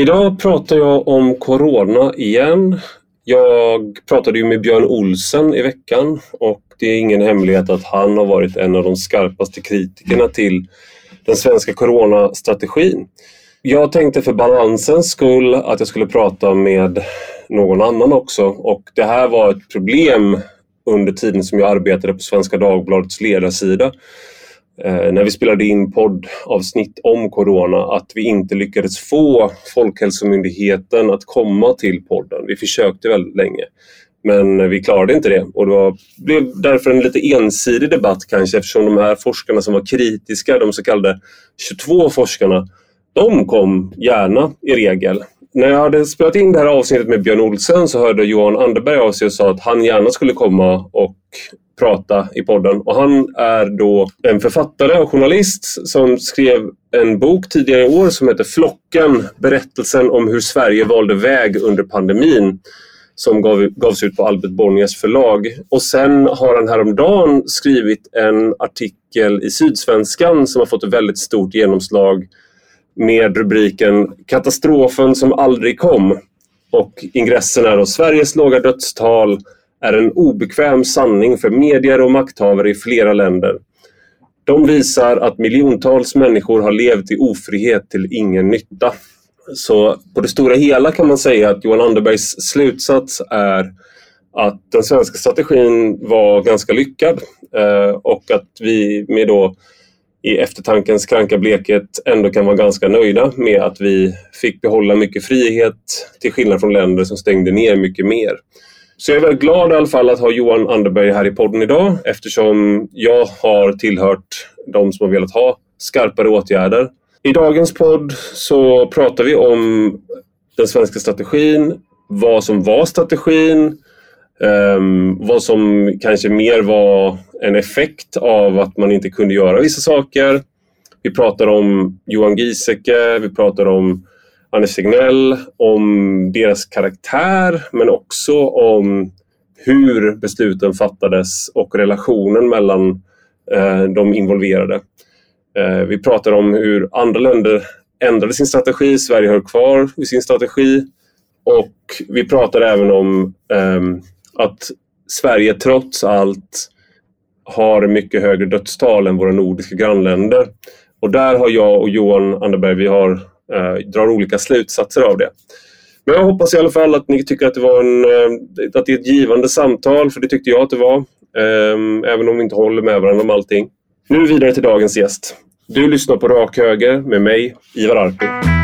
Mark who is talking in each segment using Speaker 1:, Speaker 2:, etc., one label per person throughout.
Speaker 1: Idag pratar jag om Corona igen. Jag pratade ju med Björn Olsen i veckan och det är ingen hemlighet att han har varit en av de skarpaste kritikerna till den svenska coronastrategin. Jag tänkte för balansens skull att jag skulle prata med någon annan också och det här var ett problem under tiden som jag arbetade på Svenska Dagbladets ledarsida Eh, när vi spelade in poddavsnitt om corona att vi inte lyckades få Folkhälsomyndigheten att komma till podden. Vi försökte väldigt länge. Men vi klarade inte det och det var, blev därför en lite ensidig debatt kanske eftersom de här forskarna som var kritiska, de så kallade 22 forskarna, de kom gärna i regel. När jag hade spelat in det här avsnittet med Björn Olsen så hörde Johan Anderberg av sig och sa att han gärna skulle komma och prata i podden. Och han är då en författare och journalist som skrev en bok tidigare i år som heter Flocken, berättelsen om hur Sverige valde väg under pandemin som gav, gavs ut på Albert Bonniers förlag. Och sen har han häromdagen skrivit en artikel i Sydsvenskan som har fått ett väldigt stort genomslag med rubriken Katastrofen som aldrig kom. Och ingressen är då Sveriges låga dödstal är en obekväm sanning för medier och makthavare i flera länder. De visar att miljontals människor har levt i ofrihet till ingen nytta. Så på det stora hela kan man säga att Johan Anderbergs slutsats är att den svenska strategin var ganska lyckad eh, och att vi med då i eftertankens kranka blekhet ändå kan vara ganska nöjda med att vi fick behålla mycket frihet till skillnad från länder som stängde ner mycket mer. Så jag är väldigt glad i alla fall att ha Johan Anderberg här i podden idag eftersom jag har tillhört de som har velat ha skarpare åtgärder. I dagens podd så pratar vi om den svenska strategin, vad som var strategin, Um, vad som kanske mer var en effekt av att man inte kunde göra vissa saker. Vi pratar om Johan Giesecke, vi pratar om Anders Tegnell, om deras karaktär men också om hur besluten fattades och relationen mellan eh, de involverade. Eh, vi pratar om hur andra länder ändrade sin strategi, Sverige höll kvar i sin strategi och vi pratar även om eh, att Sverige trots allt har mycket högre dödstal än våra nordiska grannländer. Och där har jag och Johan Anderberg, vi har, Eh, drar olika slutsatser av det. Men jag hoppas i alla fall att ni tycker att det, var en, eh, att det är ett givande samtal, för det tyckte jag att det var. Ehm, även om vi inte håller med varandra om allting. Nu vidare till dagens gäst. Du lyssnar på Rak Höger med mig, Ivar Arpi.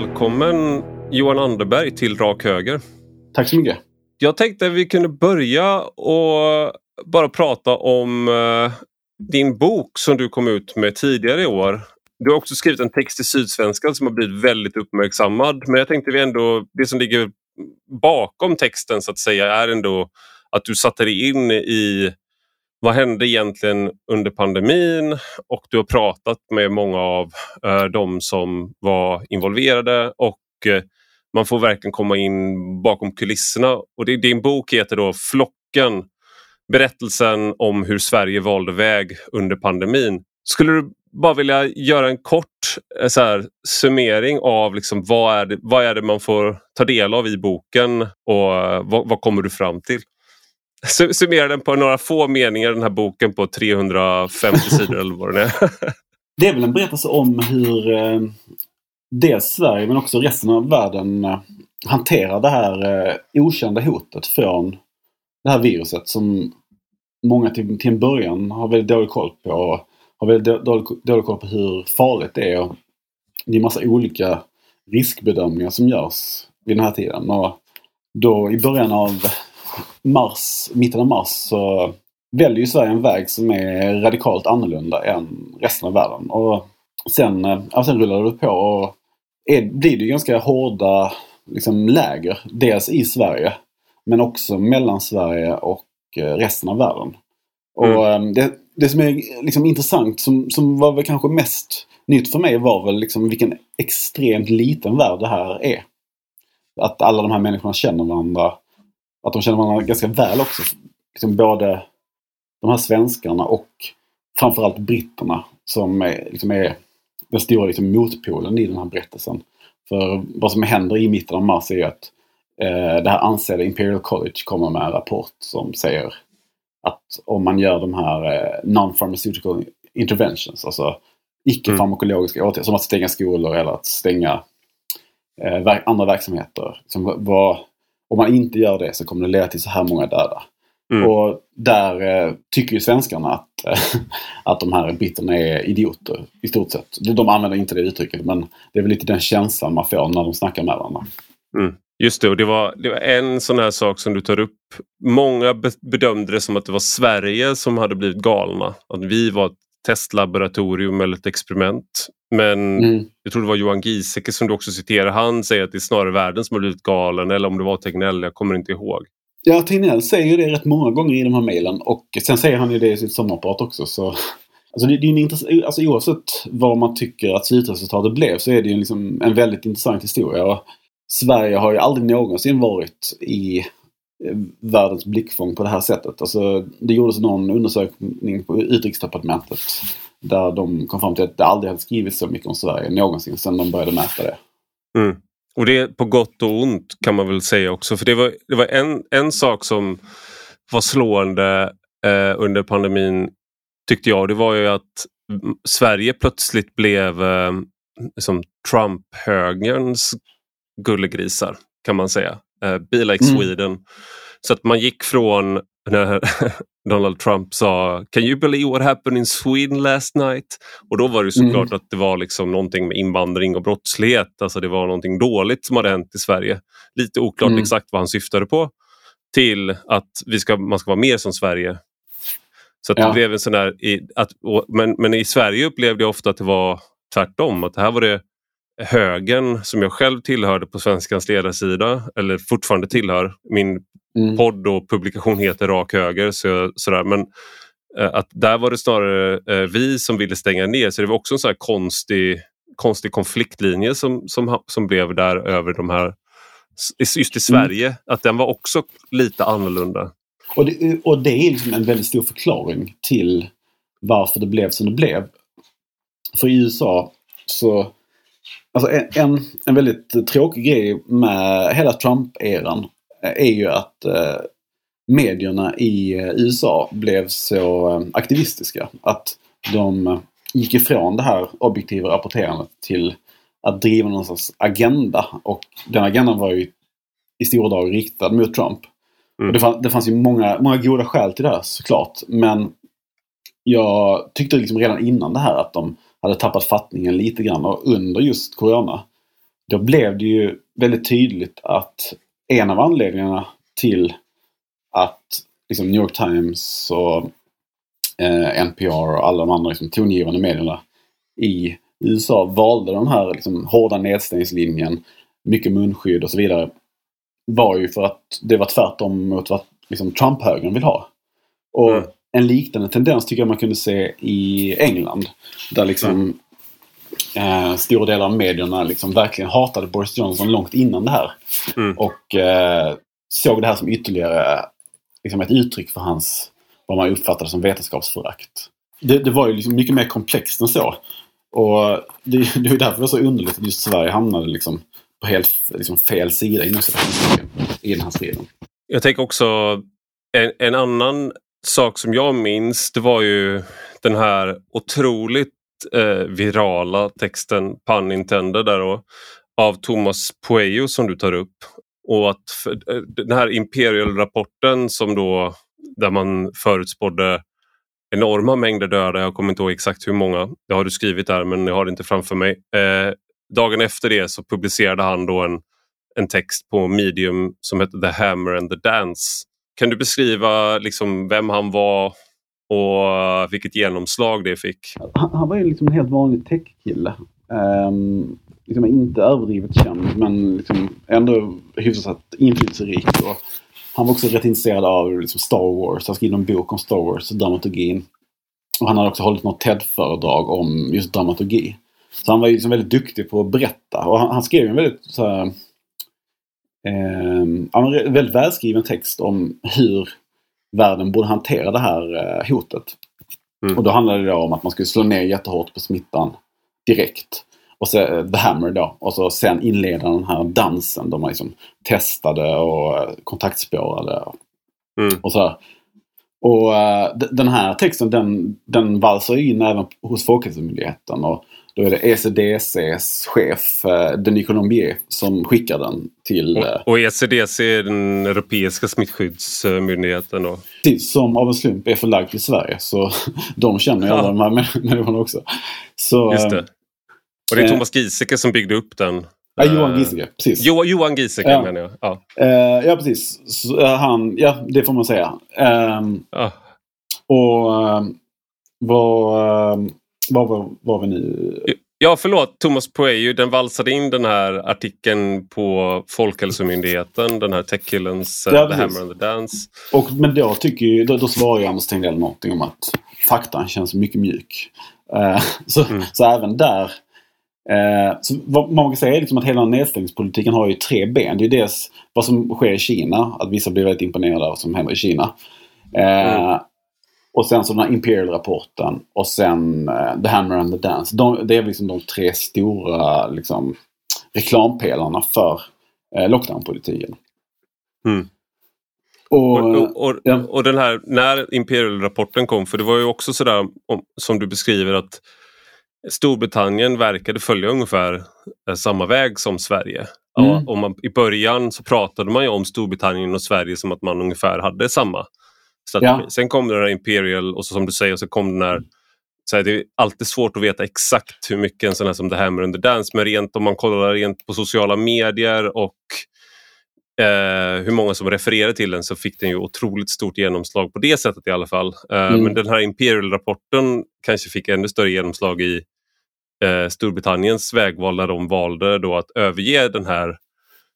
Speaker 1: Välkommen Johan Anderberg till Rak Höger.
Speaker 2: Tack så mycket.
Speaker 1: Jag tänkte att vi kunde börja och bara prata om uh, din bok som du kom ut med tidigare i år. Du har också skrivit en text i Sydsvenskan som har blivit väldigt uppmärksammad. Men jag tänkte vi ändå, det som ligger bakom texten så att säga är ändå att du satte dig in i vad hände egentligen under pandemin? Och du har pratat med många av eh, de som var involverade och eh, man får verkligen komma in bakom kulisserna. Och det, din bok heter då Flocken, berättelsen om hur Sverige valde väg under pandemin. Skulle du bara vilja göra en kort eh, så här, summering av liksom, vad, är det, vad är det man får ta del av i boken och eh, vad, vad kommer du fram till? Summera den på några få meningar, den här boken på 350 sidor eller vad det är.
Speaker 2: det är väl en berättelse om hur eh, dels Sverige men också resten av världen eh, hanterar det här eh, okända hotet från det här viruset som många till, till en början har väldigt dålig koll på. Och har väldigt dålig, dålig koll på hur farligt det är. Och det är massa olika riskbedömningar som görs vid den här tiden. Och då i början av mars, mitten av mars så väljer ju Sverige en väg som är radikalt annorlunda än resten av världen. Och sen, ja, eh, sen rullar det på och är, blir det ganska hårda liksom, läger. Dels i Sverige Men också mellan Sverige och eh, resten av världen. Och mm. det, det som är liksom intressant, som, som var väl kanske mest nytt för mig var väl liksom vilken extremt liten värld det här är. Att alla de här människorna känner varandra. Att de känner varandra ganska väl också. Liksom både de här svenskarna och framförallt britterna som är, liksom är den stora liksom motpolen i den här berättelsen. För vad som händer i mitten av mars är att eh, det här ansedda Imperial College kommer med en rapport som säger att om man gör de här eh, non-pharmaceutical interventions, alltså icke-farmakologiska mm. åtgärder som att stänga skolor eller att stänga eh, andra verksamheter. Som, vad, om man inte gör det så kommer det leda till så här många döda. Mm. Och där eh, tycker ju svenskarna att, eh, att de här britterna är idioter i stort sett. De använder inte det uttrycket men det är väl lite den känslan man får när de snackar med varandra.
Speaker 1: Mm. Just det, och det var, det var en sån här sak som du tar upp. Många bedömde det som att det var Sverige som hade blivit galna. Att vi var testlaboratorium eller ett experiment. Men mm. jag tror det var Johan Giesecke som du också citerar. Han säger att det är snarare världen som har blivit galen eller om det var Tegnell, jag kommer inte ihåg.
Speaker 2: Ja, Tegnell säger ju det rätt många gånger i de här mejlen och sen säger han ju det i sitt sommarprat också. Så, alltså det, det är en intress- alltså oavsett vad man tycker att slutresultatet blev så är det ju liksom en väldigt intressant historia. Sverige har ju aldrig någonsin varit i Eh, världens blickfång på det här sättet. Alltså, det gjordes någon undersökning på Utrikesdepartementet där de kom fram till att det aldrig hade skrivits så mycket om Sverige någonsin sedan de började mäta det.
Speaker 1: Mm. Och det är på gott och ont kan man väl säga också. För det var, det var en, en sak som var slående eh, under pandemin tyckte jag. Det var ju att Sverige plötsligt blev eh, som Trump-högerns gullegrisar kan man säga. Eh, Be like mm. Sweden. Så att man gick från när Donald Trump sa Can you believe what happened in Sweden last night? Och då var det såklart mm. att det var liksom någonting med invandring och brottslighet. Alltså det var någonting dåligt som hade hänt i Sverige. Lite oklart mm. exakt vad han syftade på. Till att vi ska, man ska vara mer som Sverige. Så ja. det blev en sån där, att, men, men i Sverige upplevde jag ofta att det var tvärtom. Att här var det högern som jag själv tillhörde på Svenskans ledarsida, eller fortfarande tillhör. Min mm. podd och publikation heter Rak Höger. Så, sådär. Men eh, att där var det snarare eh, vi som ville stänga ner så det var också en sån konstig, konstig konfliktlinje som, som, som blev där över de här just i mm. Sverige, mm. att den var också lite annorlunda.
Speaker 2: Och det, och det är liksom en väldigt stor förklaring till varför det blev som det blev. För i USA så Alltså en, en väldigt tråkig grej med hela Trump-eran är ju att eh, medierna i eh, USA blev så eh, aktivistiska. Att de gick ifrån det här objektiva rapporterandet till att driva någon sorts agenda. Och den agendan var ju i stora drag riktad mot Trump. Mm. Det, fann, det, fanns ju många, många goda skäl till det här såklart. Men jag tyckte liksom redan innan det här att de hade tappat fattningen lite grann. Och under just Corona, då blev det ju väldigt tydligt att en av anledningarna till att liksom New York Times och eh, NPR och alla de andra liksom, tongivande medierna i USA valde den här liksom, hårda nedstängningslinjen, mycket munskydd och så vidare, var ju för att det var tvärtom mot vad liksom, Trump-högern vill ha. Och mm en liknande tendens tycker jag man kunde se i England. Där liksom mm. eh, stora delar av medierna liksom verkligen hatade Boris Johnson långt innan det här. Mm. Och eh, såg det här som ytterligare liksom ett uttryck för hans, vad man uppfattade som vetenskapsförakt. Det, det var ju liksom mycket mer komplext än så. Och det, det är därför det var så underligt att just Sverige hamnade liksom på helt liksom fel sida i den här striden.
Speaker 1: Jag tänker också en, en annan sak som jag minns det var ju den här otroligt eh, virala texten Pun intended där då, av Thomas Pueyo som du tar upp. Och att för, eh, den här Imperial-rapporten som då där man förutspådde enorma mängder döda, jag kommer inte ihåg exakt hur många, det har du skrivit där men jag har det inte framför mig. Eh, dagen efter det så publicerade han då en, en text på medium som hette The Hammer and the Dance kan du beskriva liksom vem han var och vilket genomslag det fick?
Speaker 2: Han, han var ju liksom en helt vanlig techkille. Um, liksom inte överdrivet känd men liksom ändå hyfsat inflytelserik. Och han var också rätt intresserad av liksom, Star Wars. Han skrev en bok om Star Wars, dramaturgin. Och han hade också hållit något TED-föredrag om just dramaturgi. Så han var ju liksom väldigt duktig på att berätta. Och han, han skrev en väldigt så här, eh, en väldigt välskriven text om hur världen borde hantera det här eh, hotet. Mm. Och då handlade det om att man skulle slå ner jättehårt på smittan direkt. Och så eh, The Hammer då. Och så sen inleda den här dansen då man liksom testade och eh, kontaktspårade. Mm. Och så Och uh, den här texten den, den valsar in även hos Folkhälsomyndigheten. Och då är det ECDCs chef uh, Denis Colombier som skickar den till...
Speaker 1: Och, och ECDC är den europeiska smittskyddsmyndigheten då?
Speaker 2: Precis, som av en slump är förlagd till Sverige. Så de känner ju alla de här människorna också. Så,
Speaker 1: Just det. Och det är Thomas Giesecke som byggde upp den?
Speaker 2: Ja, Johan Giesecke. Precis.
Speaker 1: Jo, Johan Giesecke ja. menar jag. Ja,
Speaker 2: ja precis. Han, ja, det får man säga. Um, ah. Och uh, vad, uh, vad var, var vi nu?
Speaker 1: Ja, förlåt. Thomas Poejo, den valsade in den här artikeln på Folkhälsomyndigheten. Den här techkillens ja, The Hammer and the Dance.
Speaker 2: Och, men då, tycker ju, då, då svarar ju Anders Tegnell någonting om att faktan känns mycket mjuk. Uh, så, mm. så även där Eh, så vad man kan säga är liksom att hela nedstängningspolitiken har ju tre ben. Det är dels vad som sker i Kina, att vissa blir väldigt imponerade av vad som händer i Kina. Eh, mm. Och sen så den här Imperial-rapporten och sen uh, The Hammer and the Dance. De, det är liksom de tre stora liksom, reklampelarna för uh, lockdownpolitiken.
Speaker 1: Mm. Och, och, och, ja. och, den här, när Imperial-rapporten kom, för det var ju också sådär om, som du beskriver att Storbritannien verkade följa ungefär eh, samma väg som Sverige. Mm. Ja, och man, I början så pratade man ju om Storbritannien och Sverige som att man ungefär hade samma strategi. Ja. Sen kom den här Imperial och så, som du säger så kom den här så här, det är alltid svårt att veta exakt hur mycket en sån här som The Hammer the Dance men rent om man kollar rent på sociala medier och eh, hur många som refererar till den så fick den ju otroligt stort genomslag på det sättet i alla fall. Eh, mm. Men den här Imperial-rapporten kanske fick ännu större genomslag i eh, Storbritanniens vägval när de valde då att överge den här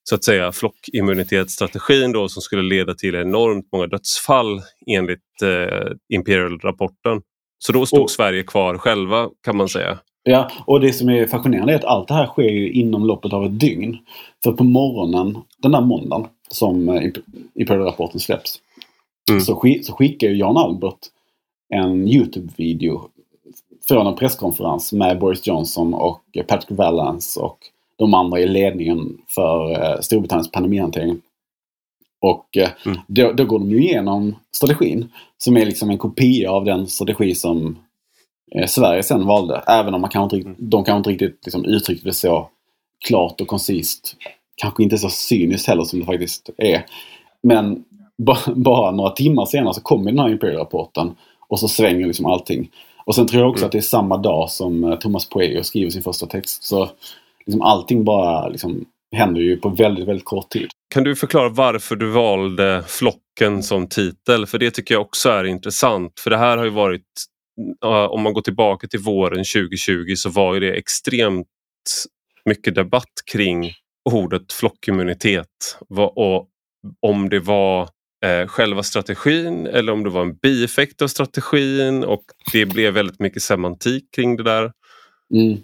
Speaker 1: så att säga flockimmunitetsstrategin då som skulle leda till enormt många dödsfall enligt eh, Imperial-rapporten. Så då stod och, Sverige kvar själva kan man säga.
Speaker 2: Ja, och det som är fascinerande är att allt det här sker ju inom loppet av ett dygn. För på morgonen den där måndagen som eh, Imperial-rapporten släpps mm. så, skick, så skickar ju Jan Albert en Youtube-video från en presskonferens med Boris Johnson och Patrick Vallance och de andra i ledningen för eh, Storbritanniens pandemihantering. Och eh, mm. då, då, går de ju igenom strategin som är liksom en kopia av den strategi som eh, Sverige sen valde. Även om man kanske inte, mm. de kanske inte riktigt liksom, uttryckte det så klart och koncist. Kanske inte så cyniskt heller som det faktiskt är. Men bara några timmar senare så kommer den här Imperial-rapporten och så svänger liksom allting. Och sen tror jag också mm. att det är samma dag som eh, Thomas Poejo skriver sin första text. Så liksom allting bara liksom händer ju på väldigt, väldigt kort tid.
Speaker 1: Kan du förklara varför du valde Flocken som titel? För det tycker jag också är intressant. För det här har ju varit, om man går tillbaka till våren 2020 så var ju det extremt mycket debatt kring ordet flockimmunitet. Och om det var eh, själva strategin eller om det var en bieffekt av strategin och det blev väldigt mycket semantik kring det där. Mm.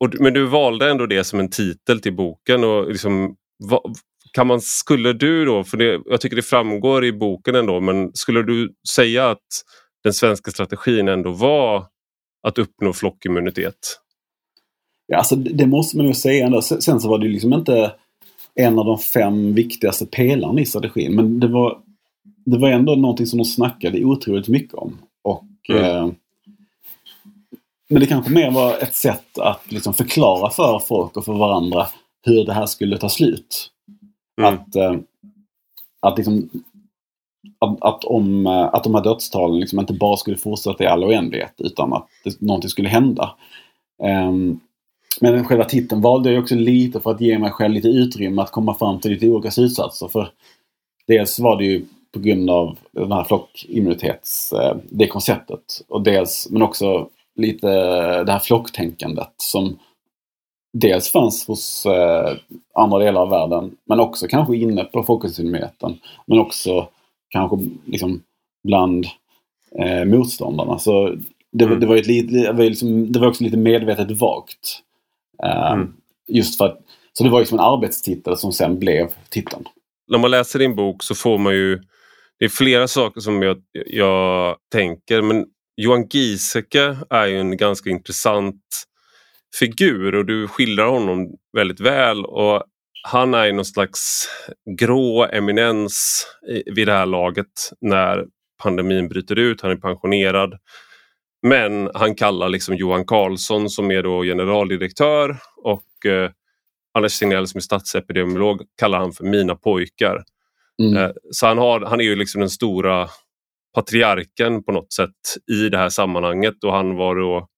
Speaker 1: Och, men du valde ändå det som en titel till boken. och liksom, vad, kan man, Skulle du då, för det, jag tycker det framgår i boken ändå, men skulle du säga att den svenska strategin ändå var att uppnå flockimmunitet?
Speaker 2: Ja, alltså det måste man ju säga ändå. Sen så var det liksom inte en av de fem viktigaste pelarna i strategin. Men det var det var ändå någonting som de snackade otroligt mycket om. Och, mm. eh, men det kanske mer var ett sätt att liksom förklara för folk och för varandra hur det här skulle ta slut. Mm. Att, eh, att, liksom, att, att, om, eh, att de här dödstalen liksom inte bara skulle fortsätta i all oändlighet utan att det, någonting skulle hända. Um, men själva titeln valde jag också lite för att ge mig själv lite utrymme att komma fram till lite olika slutsatser. För dels var det ju på grund av den här flockimmunitets, eh, det konceptet. Och dels, men också lite det här flocktänkandet som dels fanns hos eh, andra delar av världen, men också kanske inne på Folkhälsomyndigheten. Men också kanske liksom bland eh, motståndarna. Så det, mm. det, var ett, det, var liksom, det var också lite medvetet vagt. Eh, mm. Just för att, så det var liksom en arbetstitel som sen blev titeln.
Speaker 1: När man läser din bok så får man ju det är flera saker som jag, jag tänker men Johan Giesecke är ju en ganska intressant figur och du skildrar honom väldigt väl. och Han är någon slags grå eminens vid det här laget när pandemin bryter ut. Han är pensionerad. Men han kallar liksom Johan Carlsson som är då generaldirektör och eh, Anders Signell som är statsepidemiolog kallar han för mina pojkar. Mm. Eh, så han, har, han är ju liksom den stora patriarken på något sätt i det här sammanhanget och han var då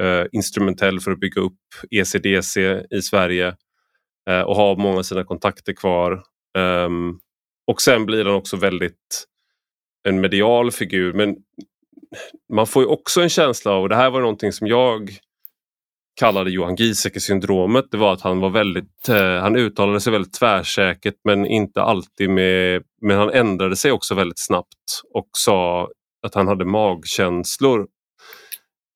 Speaker 1: eh, instrumentell för att bygga upp ECDC i Sverige eh, och har många av sina kontakter kvar. Um, och sen blir han också väldigt en medial figur men man får ju också en känsla av, och det här var någonting som jag kallade Johan Giesecke-syndromet. Det var att han var väldigt, eh, han uttalade sig väldigt tvärsäkert men inte alltid med, men han ändrade sig också väldigt snabbt och sa att han hade magkänslor.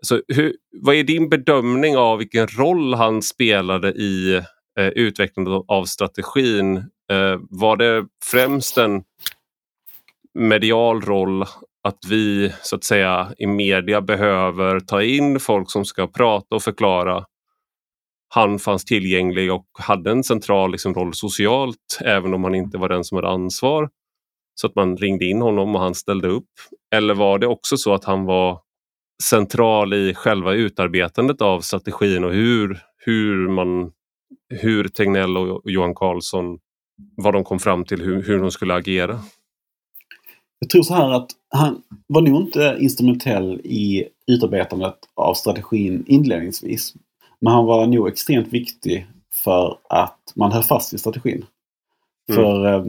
Speaker 1: Så hur, vad är din bedömning av vilken roll han spelade i eh, utvecklingen av strategin? Eh, var det främst en medial roll att vi så att säga i media behöver ta in folk som ska prata och förklara. Han fanns tillgänglig och hade en central liksom, roll socialt även om han inte var den som hade ansvar. Så att man ringde in honom och han ställde upp. Eller var det också så att han var central i själva utarbetandet av strategin och hur, hur, man, hur Tegnell och Johan Carlsson vad de kom fram till hur, hur de skulle agera?
Speaker 2: Jag tror så här att han var nog inte instrumentell i utarbetandet av strategin inledningsvis. Men han var nog extremt viktig för att man höll fast vid strategin. Mm. För eh,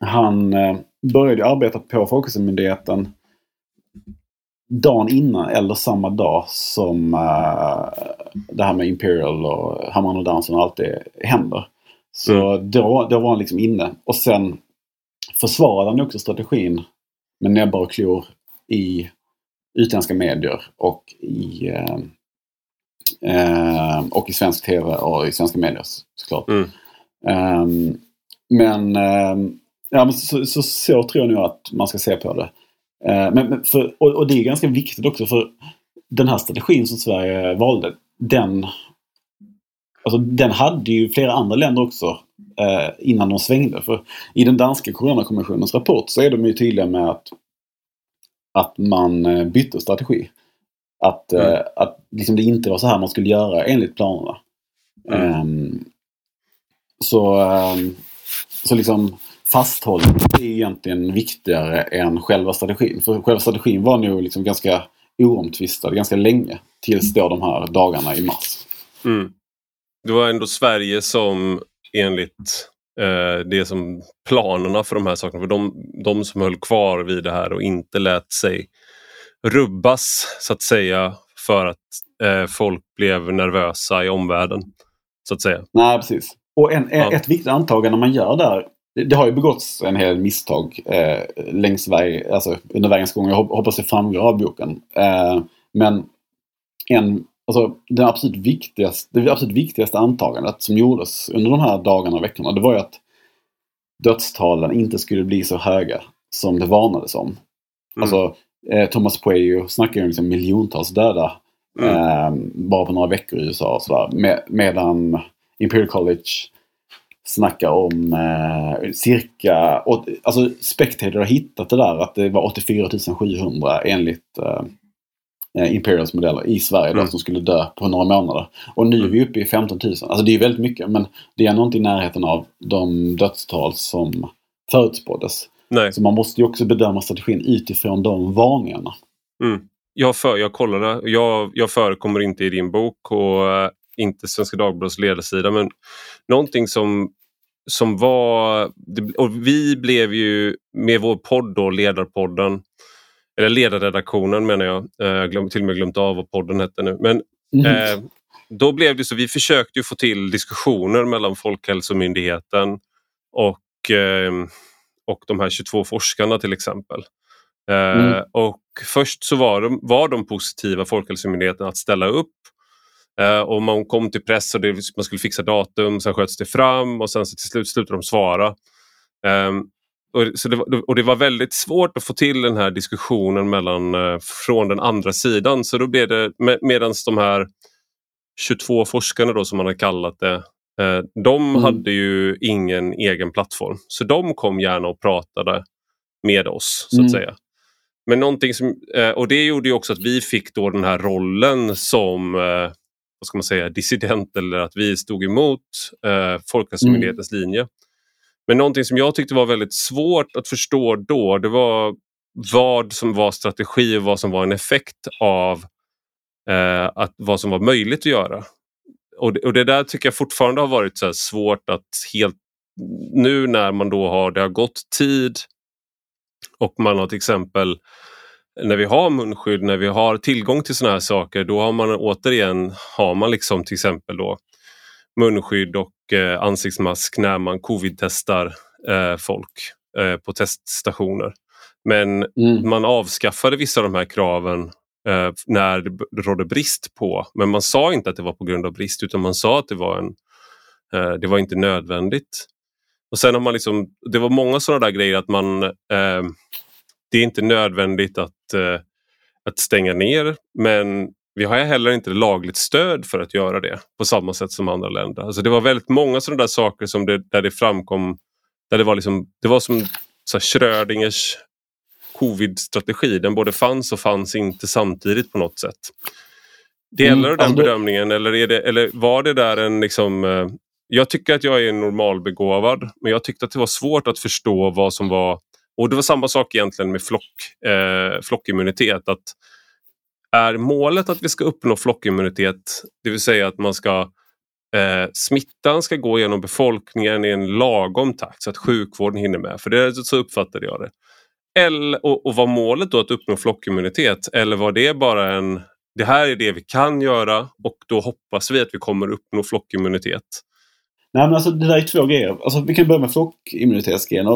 Speaker 2: han eh, började arbeta på Folkhälsomyndigheten dagen innan eller samma dag som uh, det här med Imperial och Hammaren och Dansen och allt det händer. Så mm. då, då var han liksom inne. Och sen försvarade han också strategin med näbbar och klor i utländska medier och i, eh, eh, och i svensk tv och i svenska medier såklart. Mm. Um, men, um, ja, men så, så, så, tror jag nog att man ska se på det. Uh, men, för, och, och, det är ganska viktigt också för den här strategin som Sverige valde, den, alltså, den hade ju flera andra länder också innan de svängde. För i den danska Coronakommissionens rapport så är de ju tydliga med att, att man eh, bytte strategi. Att, mm. eh, att liksom det inte var så här man skulle göra enligt planerna. Mm. Um, så, um, så liksom fasthållning är egentligen viktigare än själva strategin. För själva strategin var nog liksom ganska oomtvistad ganska länge. Tills då de här dagarna i mars.
Speaker 1: Mm. Det var ändå Sverige som enligt eh, det som planerna för de här sakerna. För de, de som höll kvar vid det här och inte lät sig rubbas så att säga för att eh, folk blev nervösa i omvärlden. Så att säga.
Speaker 2: Nej, precis. Och en, ja. ett viktigt antagande man gör där det, har ju begåtts en hel misstag eh, längs väg, alltså under vägens gång. Jag hoppas det framgår av boken. Eh, men en Alltså, det, absolut viktigaste, det absolut viktigaste antagandet som gjordes under de här dagarna och veckorna, det var ju att dödstalen inte skulle bli så höga som det varnades om. Mm. Alltså, eh, Thomas Pueyo snackar ju om liksom miljontals döda mm. eh, bara på några veckor i USA och sådär. Med, medan Imperial College snackar om eh, cirka, och, alltså Spectator har hittat det där att det var 84 700 enligt eh, eh, Imperials modeller i Sverige mm. som skulle dö på några månader. Och nu är vi uppe i 15 000. Alltså det är väldigt mycket men det är ändå inte i närheten av de dödstal som förutspåddes. Nej. Så man måste ju också bedöma strategin utifrån de varningarna.
Speaker 1: Mm. Jag, för, jag kollade, jag, jag förekommer inte i din bok och uh, inte Svenska Dagbladets ledarsida men någonting som som var, och vi blev ju med vår podd då, Ledarpodden, eller ledarredaktionen menar jag. Eh, glöm, till och med glömt av vad podden hette nu. Men mm. eh, då blev det så, vi försökte ju få till diskussioner mellan Folkhälsomyndigheten och, eh, och de här 22 forskarna till exempel. Eh, mm. Och först så var de, var de positiva, Folkhälsomyndigheten, att ställa upp. Eh, och man kom till press och det, man skulle fixa datum, sen sköts det fram och sen så till slut slutade de svara. Um, och, så det var, och det var väldigt svårt att få till den här diskussionen mellan, uh, från den andra sidan. Så då blev det, med, medan de här 22 forskarna då som man har kallat det, uh, de mm. hade ju ingen egen plattform. Så de kom gärna och pratade med oss så att mm. säga. Men någonting som, uh, och det gjorde ju också att vi fick då den här rollen som vad ska man säga, dissident eller att vi stod emot eh, Folkhälsomyndighetens mm. linje. Men någonting som jag tyckte var väldigt svårt att förstå då det var vad som var strategi och vad som var en effekt av eh, att, vad som var möjligt att göra. Och det, och det där tycker jag fortfarande har varit så svårt att helt nu när man då har, det har gått tid och man har till exempel när vi har munskydd, när vi har tillgång till såna här saker, då har man återigen har man liksom till exempel då munskydd och eh, ansiktsmask när man covid-testar eh, folk eh, på teststationer. Men mm. man avskaffade vissa av de här kraven när det rådde brist på, men man sa inte att det var på grund av brist utan man sa att det var, en, det var inte nödvändigt. Och sen har man liksom, Det var många sådana där grejer att man det är inte nödvändigt att, att stänga ner men vi har heller inte lagligt stöd för att göra det på samma sätt som andra länder. Alltså det var väldigt många sådana där saker som det, där det framkom, där det var, liksom, det var som så Schrödingers covid-strategi. Den både fanns och fanns inte samtidigt på något sätt. Delar mm, du den alltså, bedömningen eller, är det, eller var det där en liksom eh, jag tycker att jag är normalbegåvad men jag tyckte att det var svårt att förstå vad som var och det var samma sak egentligen med flock, eh, flockimmunitet. Att är målet att vi ska uppnå flockimmunitet, det vill säga att man ska eh, smittan ska gå genom befolkningen i en lagom takt så att sjukvården hinner med. För det så uppfattade jag det. Eller, och, och var målet då att uppnå flockimmunitet eller var det bara en det här är det vi kan göra och då hoppas vi att vi kommer uppnå flockimmunitet.
Speaker 2: Nej men alltså det där är två grejer. Alltså, vi kan börja med flockimmunitetsgrejen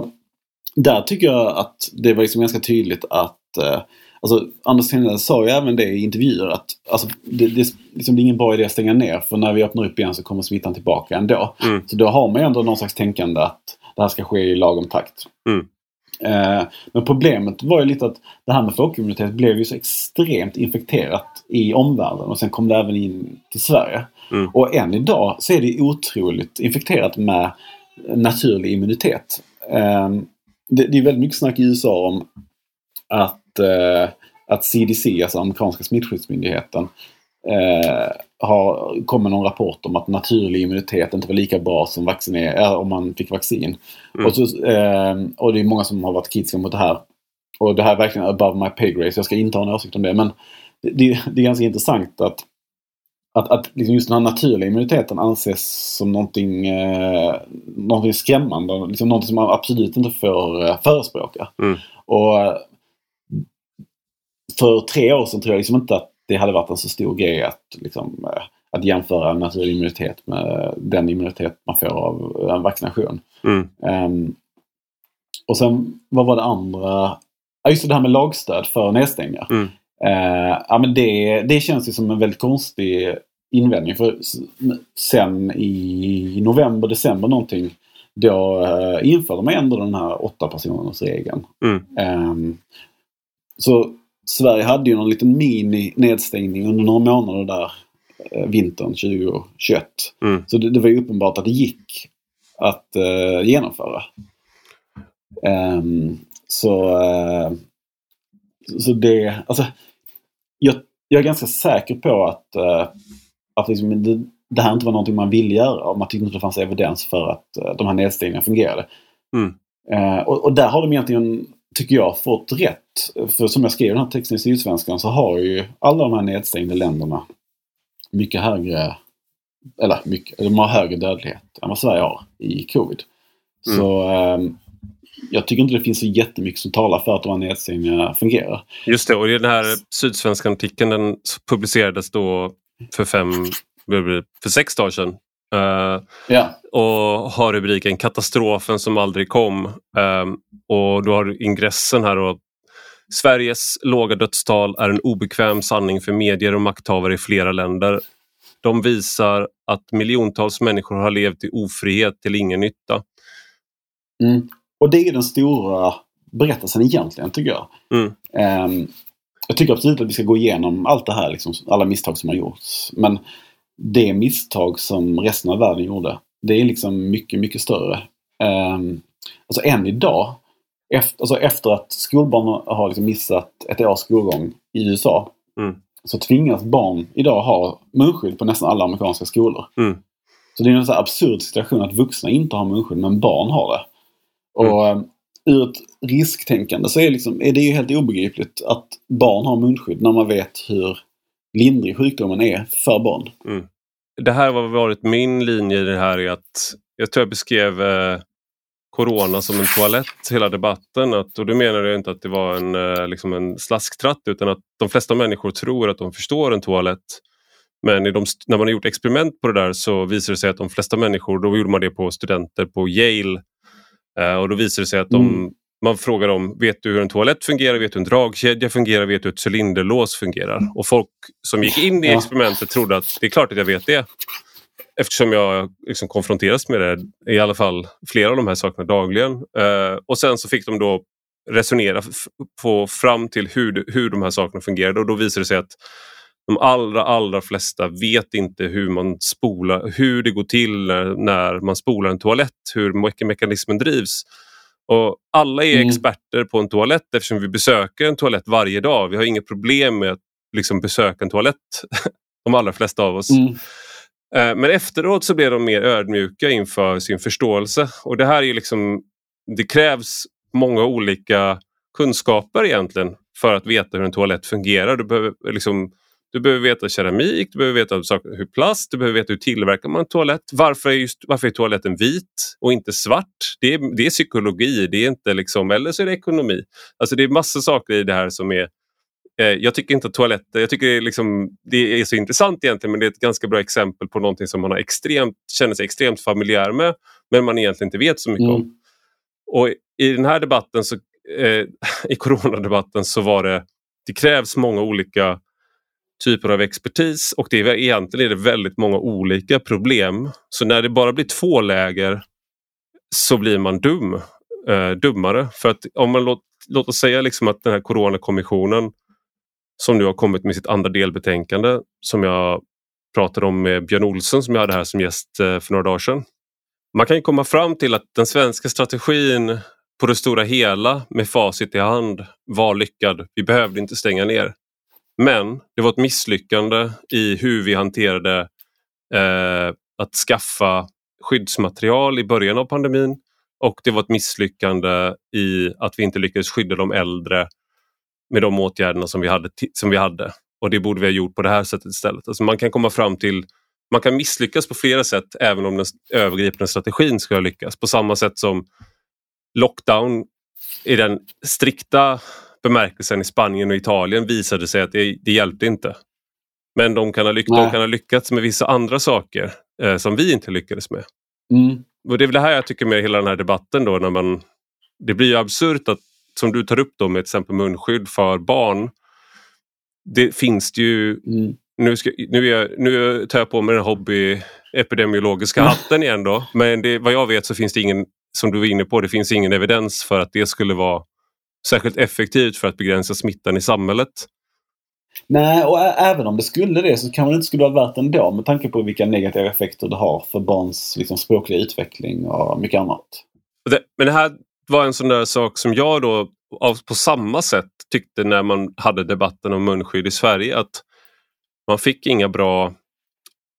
Speaker 2: där tycker jag att det var liksom ganska tydligt att eh, Alltså, Anders Tegnell sa ju även det i intervjuer att alltså, det, det, liksom, det är ingen bra idé att stänga ner för när vi öppnar upp igen så kommer smittan tillbaka ändå. Mm. Så då har man ju ändå någon slags tänkande att det här ska ske i lagom takt. Mm. Eh, men problemet var ju lite att det här med flockimmunitet blev ju så extremt infekterat i omvärlden och sen kom det även in till Sverige. Mm. Och än idag så är det otroligt infekterat med naturlig immunitet. Eh, det, det är väldigt mycket snack i USA om att, eh, att CDC, alltså amerikanska smittskyddsmyndigheten, eh, har kommit någon rapport om att naturlig immunitet inte var lika bra som vaccinering, äh, om man fick vaccin. Mm. Och, så, eh, och det är många som har varit kritiska mot det här. Och det här är verkligen above my pay grade, så jag ska inte ha en åsikt om det. Men det, det, är ganska intressant att att, att liksom just den här naturliga immuniteten anses som någonting, eh, någonting skrämmande. Liksom någonting som man absolut inte får eh, förespråka. Mm. Och eh, för tre år sedan tror jag liksom inte att det hade varit en så stor grej att, liksom, eh, att jämföra naturlig immunitet med den immunitet man får av en vaccination. Mm. Um, och sen, vad var det andra? Ja, just det här med lagstöd för nedstängningar. Mm. Uh, ja, men det, det känns ju som en väldigt konstig invändning. För sen i november, december någonting då uh, införde man ändå den här åtta personers regeln. Mm. Um, så Sverige hade ju någon liten mini nedstängning under några månader där uh, vintern 2021. Mm. Så det, det, var ju uppenbart att det gick att uh, genomföra. Um, så, så det, alltså, jag, jag är ganska säker på att att liksom det, det, här inte var någonting man ville göra och man tyckte inte det fanns evidens för att uh, de här nedstängningarna fungerade. Mm. Uh, och, och, där har de egentligen, tycker jag, fått rätt. För som jag skrev den här texten i Sydsvenskan så har ju alla de här nedstängda länderna mycket högre, eller mycket, de har högre dödlighet än vad Sverige har i covid. Mm. Så um, jag tycker inte det finns så jättemycket som talar för att de här nedstängningarna fungerar.
Speaker 1: Just det, och i den här Sydsvenskan-artikeln den publicerades då för fem för sex dagar sedan. Uh,
Speaker 2: ja.
Speaker 1: Och har rubriken Katastrofen som aldrig kom. Uh, och du har ingressen här då. Sveriges låga dödstal är en obekväm sanning för medier och makthavare i flera länder. De visar att miljontals människor har levt i ofrihet till ingen nytta.
Speaker 2: Mm. Och det är den stora berättelsen egentligen tycker jag.
Speaker 1: Mm.
Speaker 2: Um, jag tycker absolut att vi ska gå igenom allt det här, liksom, alla misstag som har gjorts. Men det misstag som resten av världen gjorde, det är liksom mycket, mycket större. Um, alltså än idag, efter, alltså efter att skolbarn har liksom missat ett års skolgång i USA,
Speaker 1: mm.
Speaker 2: så tvingas barn idag ha munskydd på nästan alla amerikanska skolor.
Speaker 1: Mm.
Speaker 2: Så det är en så absurd situation att vuxna inte har munskydd, men barn har det. Och mm. ur ett risktänkande så är, liksom, är det ju helt obegripligt att barn har munskydd när man vet hur lindrig sjukdomen är för barn.
Speaker 1: Mm. Det här har varit min linje i det här är att jag tror jag beskrev eh, Corona som en toalett hela debatten. Att, och då menar jag inte att det var en, eh, liksom en slasktratt utan att de flesta människor tror att de förstår en toalett. Men de, när man har gjort experiment på det där så visar det sig att de flesta människor, då gjorde man det på studenter på Yale eh, och då visar det sig att de, mm. Man frågar dem, vet du hur en toalett fungerar, vet du hur en dragkedja fungerar, vet du hur ett cylinderlås fungerar? Och folk som gick in i experimentet trodde att det är klart att jag vet det. Eftersom jag liksom konfronteras med det, i alla fall flera av de här sakerna dagligen. Eh, och sen så fick de då resonera, få fram till hur, hur de här sakerna fungerade och då visade det sig att de allra, allra flesta vet inte hur man spolar, hur det går till när, man spolar en toalett, hur mekanismen drivs. Och alla är mm. experter på en toalett eftersom vi besöker en toalett varje dag. Vi har inga problem med att liksom besöka en toalett, de allra flesta av oss. Mm. Eh, men efteråt så blev de mer ödmjuka inför sin förståelse och det här är liksom, det krävs många olika kunskaper egentligen för att veta hur en toalett fungerar. Du behöver, liksom, du behöver veta keramik, du behöver veta hur plast, du behöver veta hur tillverkar man en toalett. Varför är, just, varför är toaletten vit och inte svart? Det är, det är psykologi, det är inte liksom, eller så är det ekonomi. Alltså det är massa saker i det här som är Eh, jag tycker inte att toaletter, jag tycker det är, liksom, det är så intressant egentligen men det är ett ganska bra exempel på någonting som man har extremt, känner sig extremt familjär med men man egentligen inte vet så mycket mm. om. Och i den här debatten, så, eh, i coronadebatten så var det, det krävs många olika typer av expertis och det är, egentligen är det väldigt många olika problem. Så när det bara blir två läger så blir man dum, eh, dummare. För att om man låt, låt oss säga liksom att den här coronakommissionen som nu har kommit med sitt andra delbetänkande som jag pratade om med Björn Olsen som jag hade här som gäst eh, för några dagar sedan. Man kan komma fram till att den svenska strategin på det stora hela med facit i hand var lyckad. Vi behövde inte stänga ner. Men det var ett misslyckande i hur vi hanterade eh, att skaffa skyddsmaterial i början av pandemin och det var ett misslyckande i att vi inte lyckades skydda de äldre med de åtgärderna som vi hade. Som vi hade. Och det borde vi ha gjort på det här sättet istället. Alltså man kan komma fram till man kan misslyckas på flera sätt även om den övergripande strategin ska lyckas. På samma sätt som lockdown i den strikta bemärkelsen i Spanien och Italien visade sig att det, det hjälpte inte. Men de kan, ha lyck de kan ha lyckats med vissa andra saker eh, som vi inte lyckades med.
Speaker 2: Mm.
Speaker 1: Och Det är väl det här jag tycker med hela den här debatten då när man Det blir ju absurt att som du tar upp då med till exempel munskydd för barn. Det finns det ju mm. Nu, ska, nu, är, nu tar jag på mig den hobby epidemiologiska hatten igen då. Men det, vad jag vet så finns det ingen, som du var inne på, det finns ingen evidens för att det skulle vara särskilt effektivt för att begränsa smittan i samhället.
Speaker 2: Nej, och även om det skulle det så kan det inte skulle vara värt ändå med tanke på vilka negativa effekter det har för barns liksom, språkliga utveckling och mycket annat.
Speaker 1: Det, men det här var en sån där sak som jag då på samma sätt tyckte när man hade debatten om munskydd i Sverige att man fick inga bra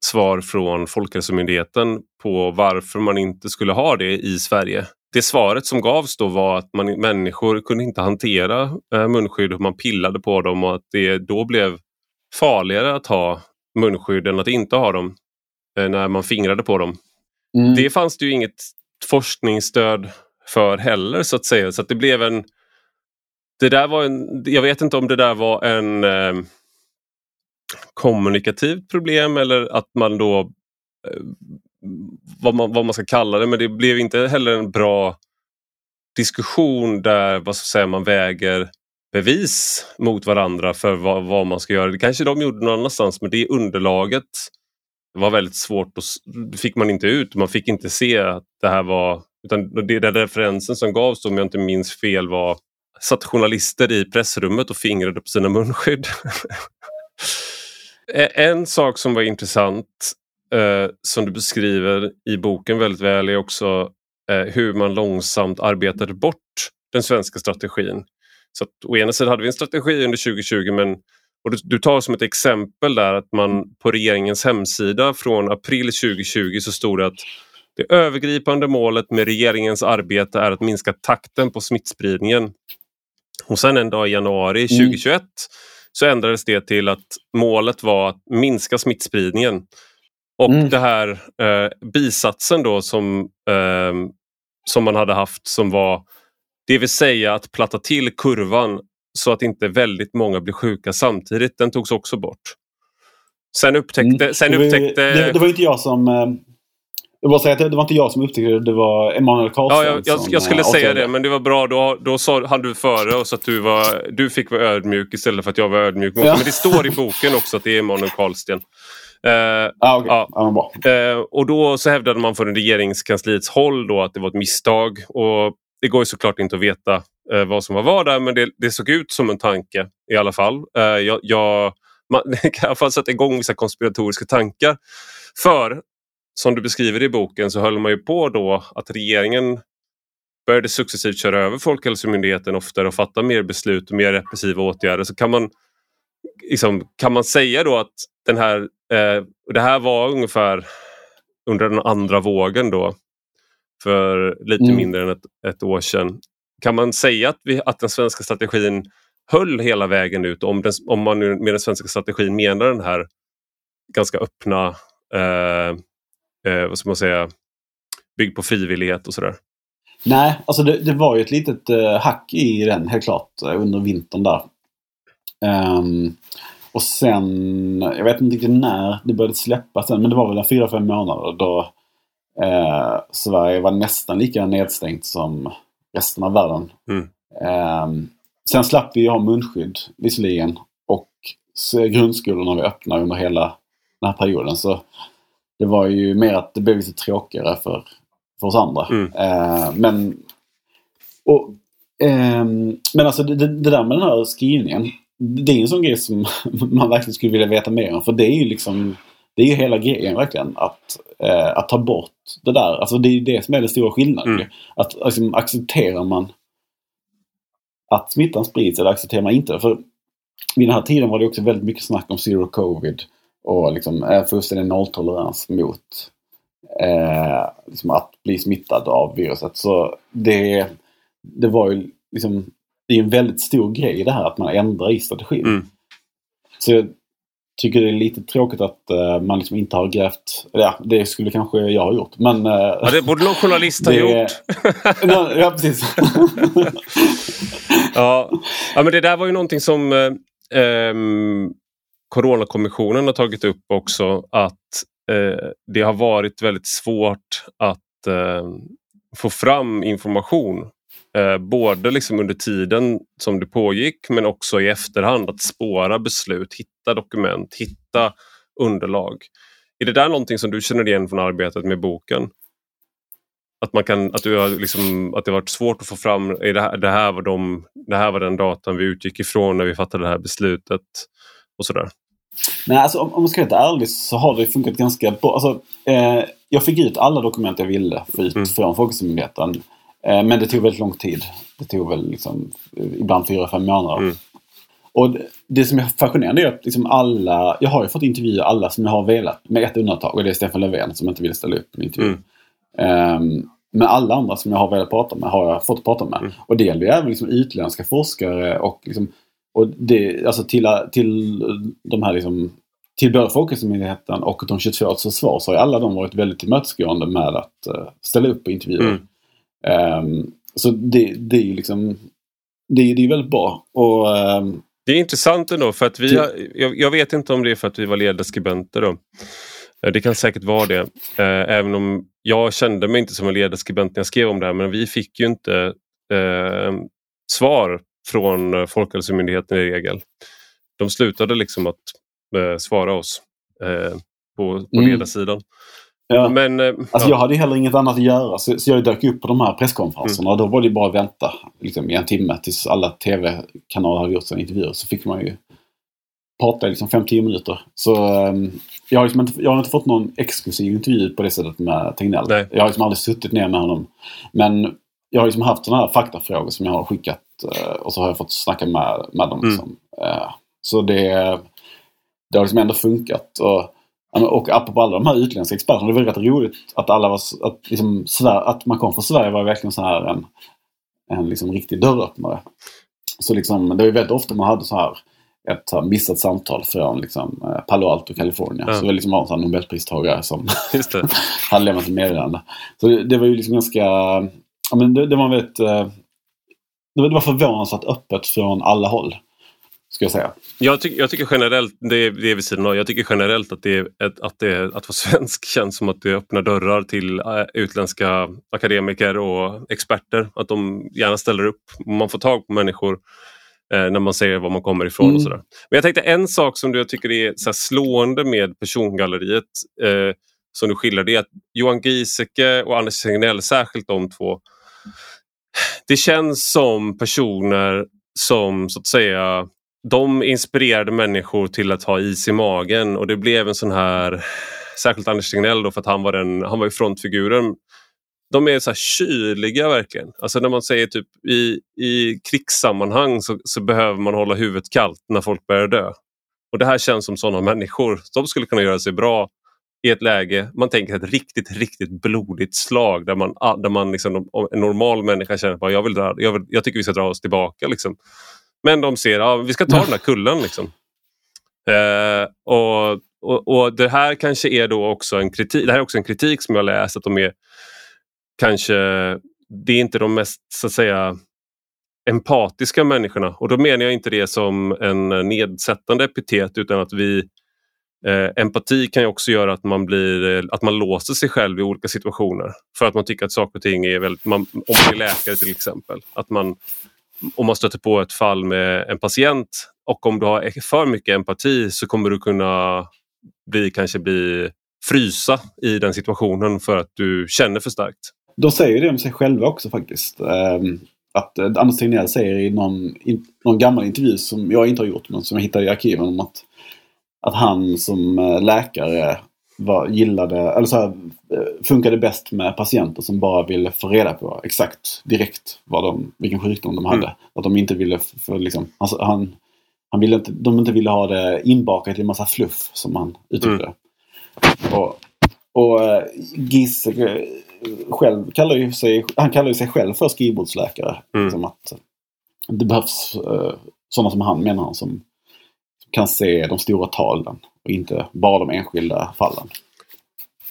Speaker 1: svar från Folkhälsomyndigheten på varför man inte skulle ha det i Sverige. Det svaret som gavs då var att man, människor kunde inte hantera eh, munskydd och man pillade på dem och att det då blev farligare att ha munskydd än att inte ha dem eh, när man fingrade på dem. Mm. Det fanns det ju inget forskningsstöd för heller så att säga. Så att det blev en... Det där var en... Jag vet inte om det där var en eh, kommunikativt problem eller att man då Eh, vad man, vad man ska kalla det, men det blev inte heller en bra diskussion där vad ska säga, man väger bevis mot varandra för vad, vad, man ska göra. Det kanske de gjorde någon annanstans men det underlaget var väldigt svårt och det fick man inte ut. Man fick inte se att det här var... Utan det, den referensen som gavs, om jag inte minns fel, var satt journalister i pressrummet och fingrade på sina munskydd. E, en sak som var intressant eh, som du beskriver i boken väldigt väl är också eh, hur man långsamt arbetade bort den svenska strategin. Så att, å ena sidan hade vi en strategi under 2020 men och du, du tar som ett exempel där att man på regeringens hemsida från april 2020 så stod det att det övergripande målet med regeringens arbete är att minska takten på smittspridningen. Och sen en dag i januari 2021 mm. så ändrades det till att målet var att minska smittspridningen. Och mm. det här eh, bisatsen då som, eh, som man hade haft som var det vill säga att platta till kurvan så att inte väldigt många blir sjuka samtidigt. Den togs också bort. Sen upptäckte... Mm. Sen upptäckte...
Speaker 2: Det, det, var inte jag som... Eh, jag bara säga att det var inte jag som upptäckte det, det var Emanuel Karlsson.
Speaker 1: Ja, jag, jag, jag skulle som, säga det, men det var bra. Då, då sa, hann du före oss att du, var, du fick vara ödmjuk istället för att jag var ödmjuk. Ja. Men det står i boken också att det är Emanuel Karlsten.
Speaker 2: Uh, ah, okay. ja. ja
Speaker 1: uh, och då så hävdade man från regeringskansliets håll då att det var ett misstag. Och det går ju såklart inte att veta uh, vad som var vad där men det, det, såg ut som en tanke i alla fall. jag, jag, man kan i alla fall sätta igång vissa konspiratoriska tankar. För som du beskriver i boken så höll man ju på då att regeringen började successivt köra över Folkhälsomyndigheten oftare och fatta mer beslut och mer repressiva åtgärder. Så kan man, liksom, kan man säga då att den här, eh, det här var ungefär under den andra vågen då för lite mm. mindre än ett, ett, år sedan. Kan man säga att, vi, att den svenska strategin höll hela vägen ut om, den, om man nu med den svenska strategin menar den här ganska öppna, eh, eh, vad ska man säga, byggd på frivillighet och sådär?
Speaker 2: Nej, alltså det, det var ju ett litet eh, hack i den helt klart under vintern där. Um, och sen, jag vet inte riktigt när det började släppas sen, men det var väl fyra, fem månader då eh, Sverige var nästan lika nedstängt som resten av världen. Mm. Eh, sen slapp vi ha munskydd visserligen och grundskolorna var öppna under hela den här perioden. Så det var ju mer att det blev lite tråkigare för, för oss andra. Mm. Eh, men och, eh, men alltså det, det, där med den här skrivningen det är en sån grej som man verkligen skulle vilja veta mer om. För det är ju liksom Det är ju hela grejen verkligen. Att, eh, att ta bort det där. Alltså det är ju det som är den stora skillnaden. Mm. Att liksom, accepterar man att smittan sprids eller accepterar man inte För vid den här tiden var det också väldigt mycket snack om zero covid. Och liksom fullständig nolltolerans mot eh, liksom att bli smittad av viruset. Så det, det var ju liksom det är en väldigt stor grej det här att man ändrar i strategin. Mm. Så jag tycker det är lite tråkigt att uh, man liksom inte har grävt... Ja, det skulle kanske jag ha gjort. Men, uh,
Speaker 1: ja, det borde någon journalist ha gjort.
Speaker 2: ja, precis.
Speaker 1: ja. ja, men det där var ju någonting som um, Coronakommissionen har tagit upp också. Att uh, det har varit väldigt svårt att få fram information Eh, både liksom under tiden som det pågick men också i efterhand att spåra beslut, hitta dokument, hitta underlag. Är det där någonting som du känner igen från arbetet med boken? Att, man kan, att, du har liksom, att det varit svårt att få fram, är det, här, det, här var de, det här var den datan vi utgick ifrån när vi fattade det här beslutet och sådär?
Speaker 2: Nej, alltså, om, om man ska vara ärlig så har det funkat ganska bra. Alltså, eh, jag fick ut alla dokument jag ville få ut mm. från Folkhälsomyndigheten. Eh, men det tog väldigt lång tid. Det tog väl liksom, ibland fyra, fem månader. Mm. Och det som är fascinerande är att liksom alla, jag har ju fått intervjua alla som jag har velat. Med ett undantag och det är Stefan Löfven som inte ville ställa upp en intervju. Mm. Um, men alla andra som jag har velat prata med har jag fått prata med. Mm. Och det gäller ju även liksom utländska forskare och, liksom, och det, alltså till, till de här liksom, till både Folkhälsomyndigheten och de 22 försvar så har alla de varit väldigt tillmötesgående med att uh, ställa upp på intervjuer. Mm. Um, så det, det är ju liksom det, det är väldigt bra. Och, um,
Speaker 1: Det är intressant ändå för att vi har, jag, jag, vet inte om det är för att vi var ledarskribenter då. Eh, det kan säkert vara det. Eh, även om jag kände mig inte som en ledarskribent när jag skrev om det här men vi fick ju inte eh, svar från Folkhälsomyndigheten i regel. De slutade liksom att eh, svara oss eh, på, på mm. ledarsidan.
Speaker 2: Ja. Men, eh, alltså ja. Jag hade heller inget annat att göra så, så jag dök upp på de här presskonferenserna. Mm. Då var det bara att vänta liksom, i en timme tills alla tv-kanaler hade gjort sina intervjuer. Så fick man ju prata i liksom 5-10 minuter. Så um, jag, har liksom inte, jag har inte fått någon exklusiv intervju på det sättet med Tegnell. Nej. Jag har liksom aldrig suttit ner med honom. Men jag har liksom haft sådana här faktafrågor som jag har skickat uh, och så har jag fått snacka med, med dem. Mm. Liksom. Uh, så det, det har liksom ändå funkat. Och, och apropå alla de här utländska experterna, det var rätt roligt att alla var, att, liksom, att man kom från Sverige var verkligen så här en, en liksom riktig dörröppnare. Så liksom, det var väldigt ofta man hade så här ett så missat samtal från liksom, eh, Palo Alto, Kalifornien. Ja. Så det liksom var en Nobelpristagare som hade lämnat ett meddelande. Så det, det, var ju liksom ganska... Ja, men det, det var väldigt... Eh, det var förvånansvärt öppet från alla håll. Ska jag säga.
Speaker 1: Jag, ty jag tycker generellt, det är, det är vid sidan av, jag tycker generellt att, det är, att, det, att vara svensk känns som att det öppnar dörrar till äh, utländska akademiker och experter. Att de gärna ställer upp. Man får tag på människor eh, när man ser var man kommer ifrån. Mm. och sådär. Men jag tänkte en sak som jag tycker är så slående med persongalleriet eh, som du skildrar, det är att Johan Giesecke och Anders Tegnell, särskilt de två, det känns som personer som så att säga de inspirerade människor till att ha is i magen och det blev en sån här, särskilt Anders Tegnell då för att han var, den, han var ju frontfiguren. De är så här kyliga verkligen. Alltså när man säger typ i, i krigssammanhang så, så behöver man hålla huvudet kallt när folk börjar dö. Och det här känns som sådana människor. De skulle kunna göra sig bra i ett läge, man tänker ett riktigt, riktigt blodigt slag där man, där man liksom, en normal människa känner att jag, vill dra, jag, vill, jag tycker vi ska dra oss tillbaka. Liksom. Men de ser att ja, vi ska ta den här kullen. Liksom. Eh, och, och, och, Det här kanske är då också en kritik, det här är också en kritik som jag läst att de är kanske, det är inte de mest så att säga empatiska människorna och då menar jag inte det som en nedsättande epitet utan att vi Eh, empati kan ju också göra att man, blir, eh, att man låser sig själv i olika situationer. För att man tycker att saker och ting är väldigt... Man, om man är läkare till exempel. Att man om man stöter på ett fall med en patient och om du har för mycket empati så kommer du kunna bli, kanske bli frysa i den situationen för att du känner för starkt.
Speaker 2: De säger det om sig själva också faktiskt. Ehm, att eh, Anders Tegnell säger i någon, in, någon gammal intervju som jag inte har gjort men som jag hittade i arkiven om att, att han som eh, läkare var, gillade, eller så här, eh, funkade bäst med patienter som bara ville få reda på exakt direkt vad de, vilken sjukdom de hade. Mm. Att de inte ville, för liksom, alltså, han, han ville inte, de inte ville ha det inbakat i en massa fluff som han uttryckte mm. Och, och uh, Giz uh, själv kallar ju sig, han kallar ju sig själv för skrivbordsläkare. Mm. Liksom att det behövs sådana som han menar han som kan se de stora talen och inte bara de enskilda fallen.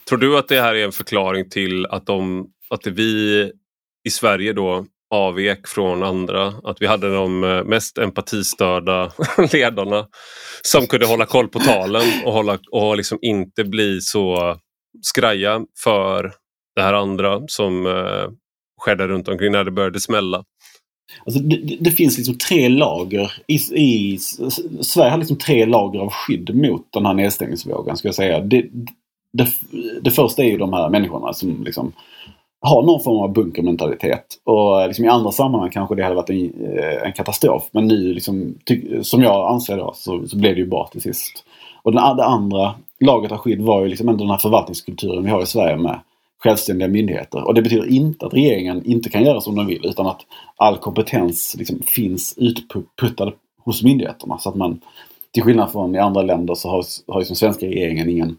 Speaker 1: Tror du att det här är en förklaring till att, de, att vi i Sverige då avvek från andra. Att vi hade de eh, mest empatistörda ledarna som kunde hålla koll på talen och, hålla, och liksom inte bli så skraja för det här andra som eh, skedde runt omkring när det började smälla.
Speaker 2: Alltså det, det, finns liksom tre lager. I, i, Sverige har liksom tre lager av skydd mot den här nedstängningsvågen. Ska jag säga. Det, det, det första är ju de här människorna som liksom har någon form av bunkermentalitet. Och liksom i andra sammanhang kanske det hade varit en, eh, en katastrof. Men nu, liksom, som jag anser då, så, så blev det ju bra till sist. Och den, det andra laget av skydd var ju liksom ändå den här förvaltningskulturen vi har i Sverige med självständiga myndigheter. Och det betyder inte att regeringen inte kan göra som den vill utan att all kompetens liksom finns utputtad hos myndigheterna. Så att man, till skillnad från i andra länder så har, har liksom svenska regeringen ingen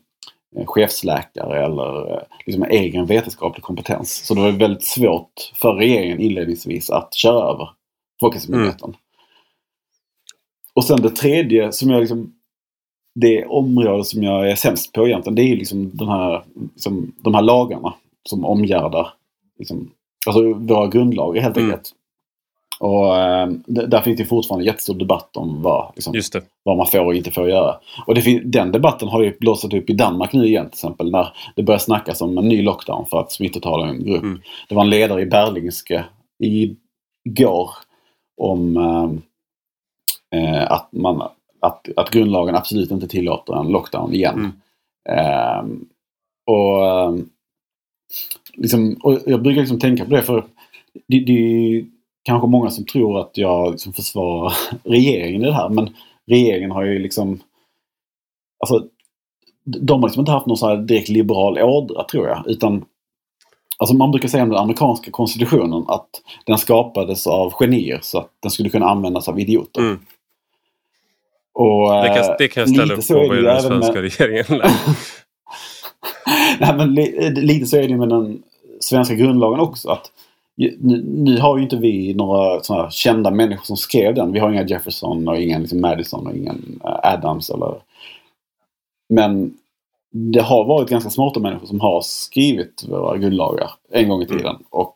Speaker 2: eh, chefsläkare eller eh, liksom egen vetenskaplig kompetens. Så det var väldigt svårt för regeringen inledningsvis att köra över Folkhälsomyndigheten. Mm. Och sen det tredje som jag liksom det område som jag är sämst på egentligen det är liksom, den här, liksom de här lagarna som omgärdar liksom, alltså våra grundlagar helt mm. enkelt. Och eh, där finns det fortfarande jättestor debatt om vad, liksom, vad man får och inte får göra. Och den debatten har ju blossat upp i Danmark nu igen till exempel. När det börjar snackas om en ny lockdown för att smittotalen går upp. Mm. Det var en ledare i Berlingske igår om eh, att, man, att, att grundlagen absolut inte tillåter en lockdown igen. Mm. Eh, och, liksom, och jag brukar liksom tänka på det för det, det kanske många som tror att jag liksom försvarar regeringen i det här. Men regeringen har ju liksom... Alltså, de har liksom inte haft någon så direkt liberal ådra tror jag. Utan Alltså man brukar säga om den amerikanska konstitutionen att den skapades av genier så att den skulle kunna användas av idioter. Mm.
Speaker 1: Och, det, kan, det kan jag ställa upp på vad den svenska med... regeringen.
Speaker 2: Nej, men li, lite så är det med den svenska grundlagen också. att nu, nu, har ju inte vi några sådana kända människor som skrev den. Vi har inga Jefferson och ingen liksom Madison och ingen eh, Adams. Eller... Men det har varit ganska smarta människor som har skrivit våra grundlagar en gång i mm. tiden. Mm. Och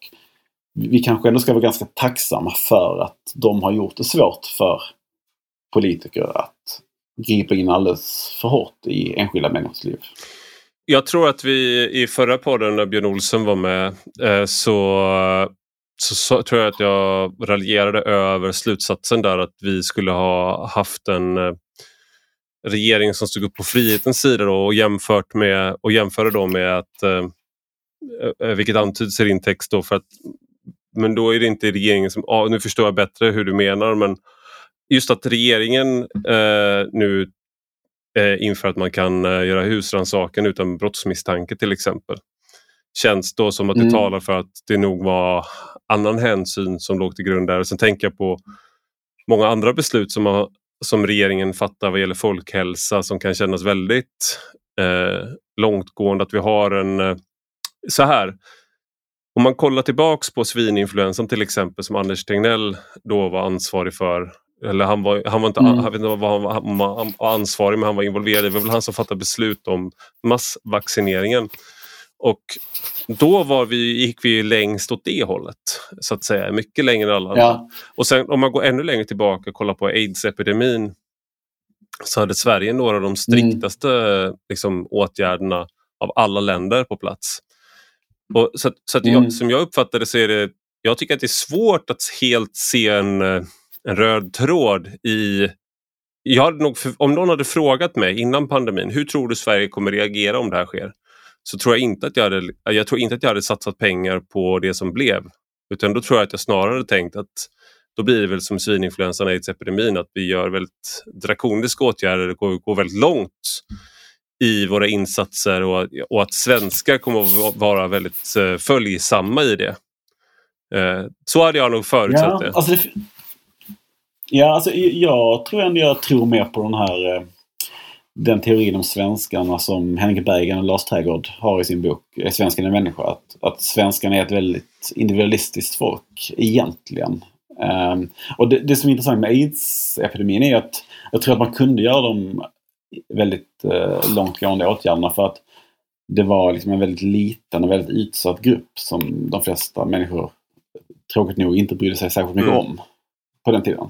Speaker 2: vi kanske ändå ska vara ganska tacksamma för att de har gjort det svårt för politiker att gripa in alldeles för hårt i enskilda människors liv.
Speaker 1: Jag tror att vi i förra podden när Björn Olsen var med eh, så, så, så, tror jag att jag raljerade över slutsatsen där att vi skulle ha haft en eh, regering som stod upp på frihetens sida då, och, jämfört med, och jämförde då med att, eh, vilket antyds i din text då, för att, men då är det inte regeringen som, nu förstår jag bättre hur du menar, men just att regeringen eh, nu eh, inför att man kan eh, göra husrannsakan utan brottsmisstanke till exempel. Känns då som att det mm. talar för att det nog var annan hänsyn som låg till grund där. sen tänker jag på många andra beslut som, har, som regeringen fattar vad gäller folkhälsa som kan kännas väldigt eh, långtgående. Att vi har en... Eh, så här, om man kollar tillbaks på svininfluensan till exempel som Anders Tegnell då var ansvarig för eller han var, han var inte, mm. jag vet inte vad han, var, han var ansvarig men han var involverad. Det var väl han som fattade beslut om massvaccineringen. Och då var vi, gick vi längst åt det hållet, så att säga. Mycket längre än alla andra. Ja. Och sen om man går ännu längre tillbaka och kollar på aids-epidemin så hade Sverige några av de striktaste mm. liksom, åtgärderna av alla länder på plats. Och så så jag, mm. som jag uppfattar det så är det, jag tycker att det är svårt att helt se en en röd tråd i... Jag hade nog, om någon hade frågat mig innan pandemin, hur tror du Sverige kommer reagera om det här sker? Så tror jag inte att jag hade, jag tror inte att jag hade satsat pengar på det som blev. Utan då tror jag att jag snarare tänkt att då blir det väl som svininfluensan aids-epidemin att vi gör väldigt drakoniska åtgärder och går, går väldigt långt i våra insatser och, och att svenskar kommer att vara väldigt uh, följsamma i det. Uh, så hade jag nog förutsett ja, det.
Speaker 2: Alltså det. Ja, alltså jag tror ändå jag tror mer på den här eh, den teorin om svenskarna som Henrik Berggren och Lars Trädgård har i sin bok Är svenskan en människa? Att, att svenskarna är ett väldigt individualistiskt folk egentligen. Um, och det, det, som är intressant med aids-epidemin är att jag tror att man kunde göra de väldigt uh, långtgående åtgärderna för att det var liksom en väldigt liten och väldigt utsatt grupp som de flesta människor tråkigt nog inte brydde sig särskilt mycket mm. om på den tiden.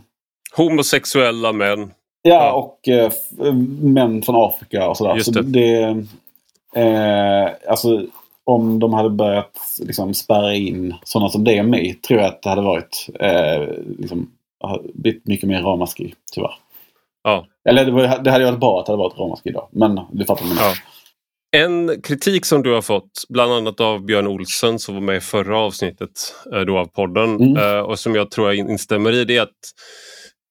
Speaker 1: Homosexuella män.
Speaker 2: Ja, ja. och eh, män från Afrika och sådär. Just det. Så det eh, alltså, om de hade börjat liksom, spärra in sådana som det mig tror jag att det hade varit eh, liksom, blivit mycket mer ramaskri, tyvärr. Ja. Eller det, det hade varit bra att det hade varit ramaskri då. Men du fattar vad ja.
Speaker 1: En kritik som du har fått, bland annat av Björn Olsen som var med i förra avsnittet eh, då av podden mm. Eh, och som jag tror jag instämmer i, det är att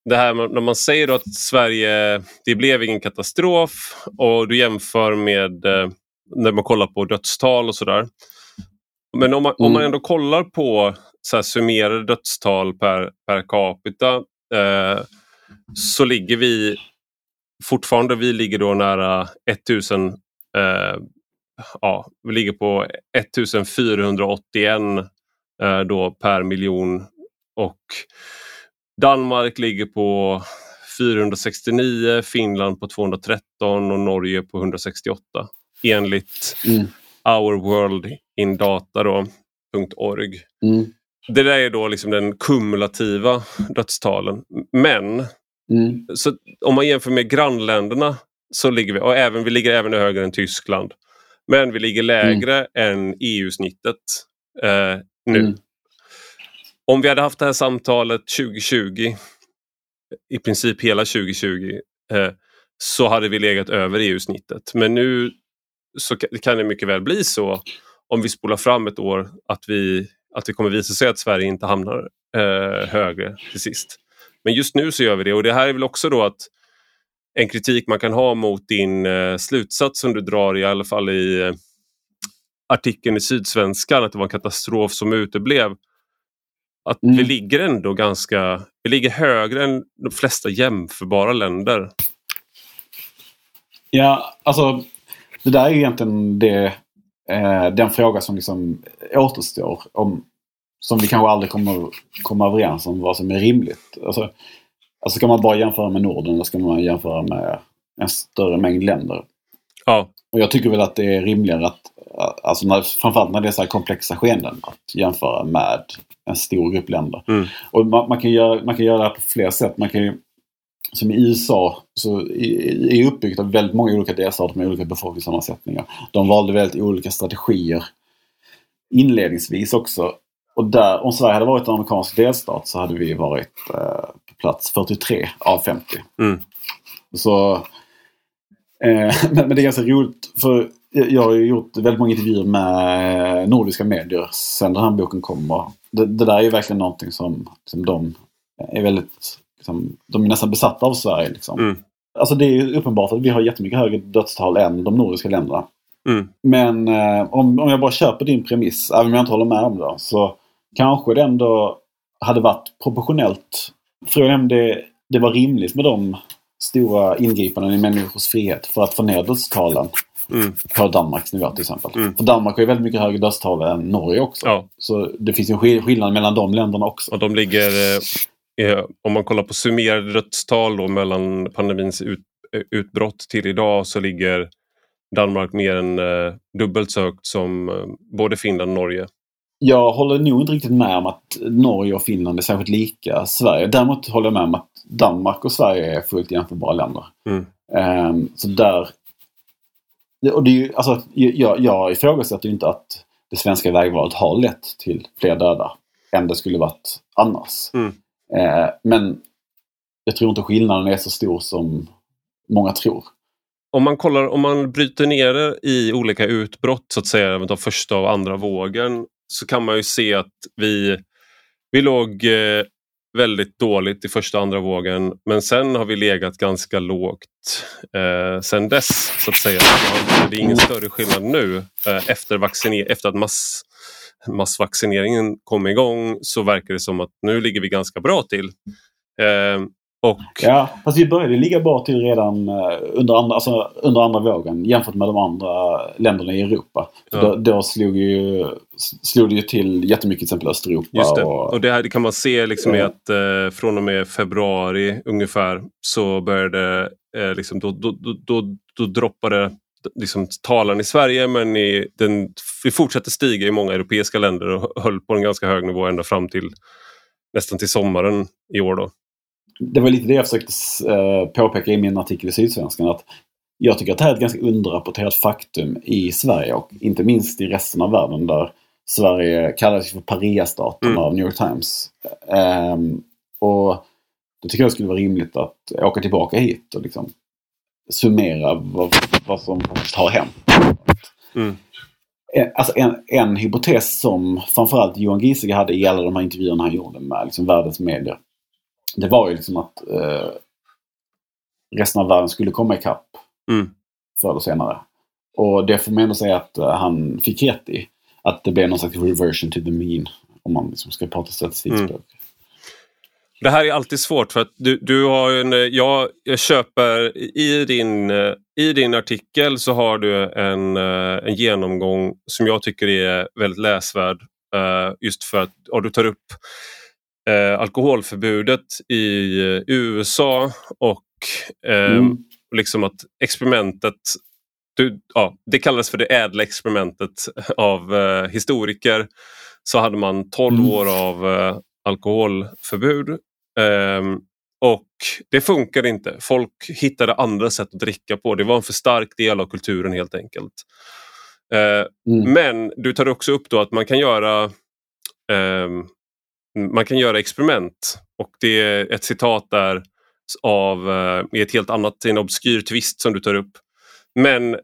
Speaker 1: det här när man säger att Sverige, det blev ingen katastrof och du jämför med eh, när man kollar på dödstal och sådär. Men om man, mm. om man mm. ändå kollar på så här, summerade dödstal per, per capita eh, så ligger vi fortfarande, vi ligger då nära 1000, eh, ja, vi ligger på 1481 eh, då per miljon och Danmark ligger på 469, Finland på 213 och Norge på 168 enligt mm. Our World in Data.org. Mm. det där är då liksom den kumulativa dödstalen. Men
Speaker 2: Mm.
Speaker 1: så om man jämför med grannländerna så ligger vi, och även, vi ligger även högre än Tyskland. Men vi ligger lägre än EU-snittet eh, nu. Om vi hade haft det här samtalet 2020, i princip hela 2020, eh, så hade vi legat över EU-snittet. Men nu så kan det mycket väl bli så, om vi spolar fram ett år, att, vi, att det kommer visa sig att Sverige inte hamnar eh, högre till sist. Men just nu så gör vi det och det här är väl också då att en kritik man kan ha mot din eh, slutsats som du drar i alla fall i eh, artikeln i Sydsvenskan att det var en katastrof som uteblev. Att
Speaker 2: Mm.
Speaker 1: vi ligger ändå ganska, vi ligger högre än de flesta jämförbara länder.
Speaker 2: Ja, alltså det där är egentligen det, eh, den fråga som liksom återstår. Om, som vi kanske aldrig kommer komma överens om vad som är rimligt. Alltså, alltså ska man bara jämföra med Norden eller ska man jämföra med en större mängd länder?
Speaker 1: Ja,
Speaker 2: Och jag tycker väl att det är rimligare att, alltså när, framförallt när det är så här komplexa skeenden, att jämföra med en stor grupp länder.
Speaker 1: Mm.
Speaker 2: Och man, man, kan göra, man kan göra det på flera sätt. Man kan ju, som i USA så är uppbyggt av väldigt många olika delstater med olika befolkningssammansättningar. De valde väldigt olika strategier inledningsvis också. Och där, om Sverige hade varit en amerikansk delstat så hade vi varit eh, på plats 43 av 50.
Speaker 1: Mm.
Speaker 2: Så, eh, men, men det är ganska roligt för jag har ju gjort väldigt många intervjuer med nordiska medier sen den här boken kom. Och det, det där är ju verkligen någonting som, som de är väldigt, liksom, de är nästan besatta av Sverige. Liksom.
Speaker 1: Mm.
Speaker 2: Alltså det är ju uppenbart att vi har jättemycket högre dödstal än de nordiska länderna.
Speaker 1: Mm.
Speaker 2: Men eh, om, om jag bara köper din premiss, även om jag inte håller med om det, så kanske det ändå hade varit proportionellt. Frågan är om det, det var rimligt med de stora ingripanden i människors frihet för att få ner dödstalen
Speaker 1: Mm.
Speaker 2: på Danmarks nivå till exempel.
Speaker 1: Mm.
Speaker 2: För Danmark har ju väldigt mycket högre dödstal än Norge också.
Speaker 1: Ja.
Speaker 2: Så det finns en skill- skillnad mellan de länderna också.
Speaker 1: Och de ligger, eh, eh, om man kollar på summerade dödstal då, mellan pandemins ut, eh, utbrott till idag så ligger Danmark mer än eh, dubbelt så högt som eh, både Finland och Norge.
Speaker 2: Jag håller nog inte riktigt med om att Norge och Finland är särskilt lika Sverige. Däremot håller jag med om att Danmark och Sverige är fullt jämförbara länder.
Speaker 1: Mm.
Speaker 2: Ehm, så där... Och det är ju, alltså, jag, jag ifrågasätter ju inte att det svenska vägvalet har lett till fler döda än det skulle varit annars.
Speaker 1: Mm.
Speaker 2: Eh, men jag tror inte skillnaden är så stor som många tror.
Speaker 1: Om man, kollar, om man bryter ner det i olika utbrott, så att säga, av första och andra vågen, så kan man ju se att vi, vi låg eh, väldigt dåligt i första och andra vågen, men sen har vi legat ganska lågt eh, sen dess, så att säga. Det är ingen större skillnad nu eh, efter, vacciner- efter att mass, massvaccineringen kom igång så verkar det som att nu ligger vi ganska bra till. Eh, och
Speaker 2: Ja, fast vi började ligga bra till redan eh, under andra, alltså, under andra vågen jämfört med de andra länderna i Europa.
Speaker 1: Ja.
Speaker 2: Då, då slog, ju, slog det ju till jättemycket till exempel Östeuropa.
Speaker 1: Just det.
Speaker 2: Och,
Speaker 1: Och det här det kan man se liksom
Speaker 2: Ja.
Speaker 1: att eh, från och med februari ungefär så började eh, liksom, då, då, då, då, då droppade liksom, talen i Sverige men i den, vi fortsatte stiga i många europeiska länder och höll på en ganska hög nivå ända fram till nästan till sommaren i år. Då.
Speaker 2: Det var lite det jag försökte eh, påpeka i min artikel i Sydsvenskan. Att jag tycker att det här är ett ganska underrapporterat faktum i Sverige och inte minst i resten av världen där Sverige kallas för pariastaten
Speaker 1: Mm.
Speaker 2: av New York Times. Ehm, och då tycker jag det skulle vara rimligt att åka tillbaka hit och liksom summera vad, vad som har hänt.
Speaker 1: Mm.
Speaker 2: En, alltså en, en hypotes som framförallt Johan Giesecke hade i alla de här intervjuerna han gjorde med liksom världens medier. Det var ju liksom att eh, resten av världen skulle komma ikapp
Speaker 1: Mm.
Speaker 2: förr eller senare. Och det får man ändå säga att eh, han fick rätt i. Att det blev någon slags reversion to the mean. Om man liksom ska prata statistikspråk.
Speaker 1: Det här är alltid svårt för att du, du har en, jag, jag köper i din, eh, i din artikel så har du en, eh, en genomgång som jag tycker är väldigt läsvärd. Just för att och du tar upp eh, alkoholförbudet i eh, USA och eh,
Speaker 2: Mm.
Speaker 1: liksom att experimentet du, ja, det kallades för det ädla experimentet av eh, historiker. Så hade man 12 mm. år av eh, alkoholförbud. Um, och det funkade inte. Folk hittade andra sätt att dricka på. Det var en för stark del av kulturen helt enkelt. Uh, mm. Men du tar också upp då att man kan göra um, man kan göra experiment och det är ett citat där av uh, ett helt annat, en obskyr twist som du tar upp. Men eh,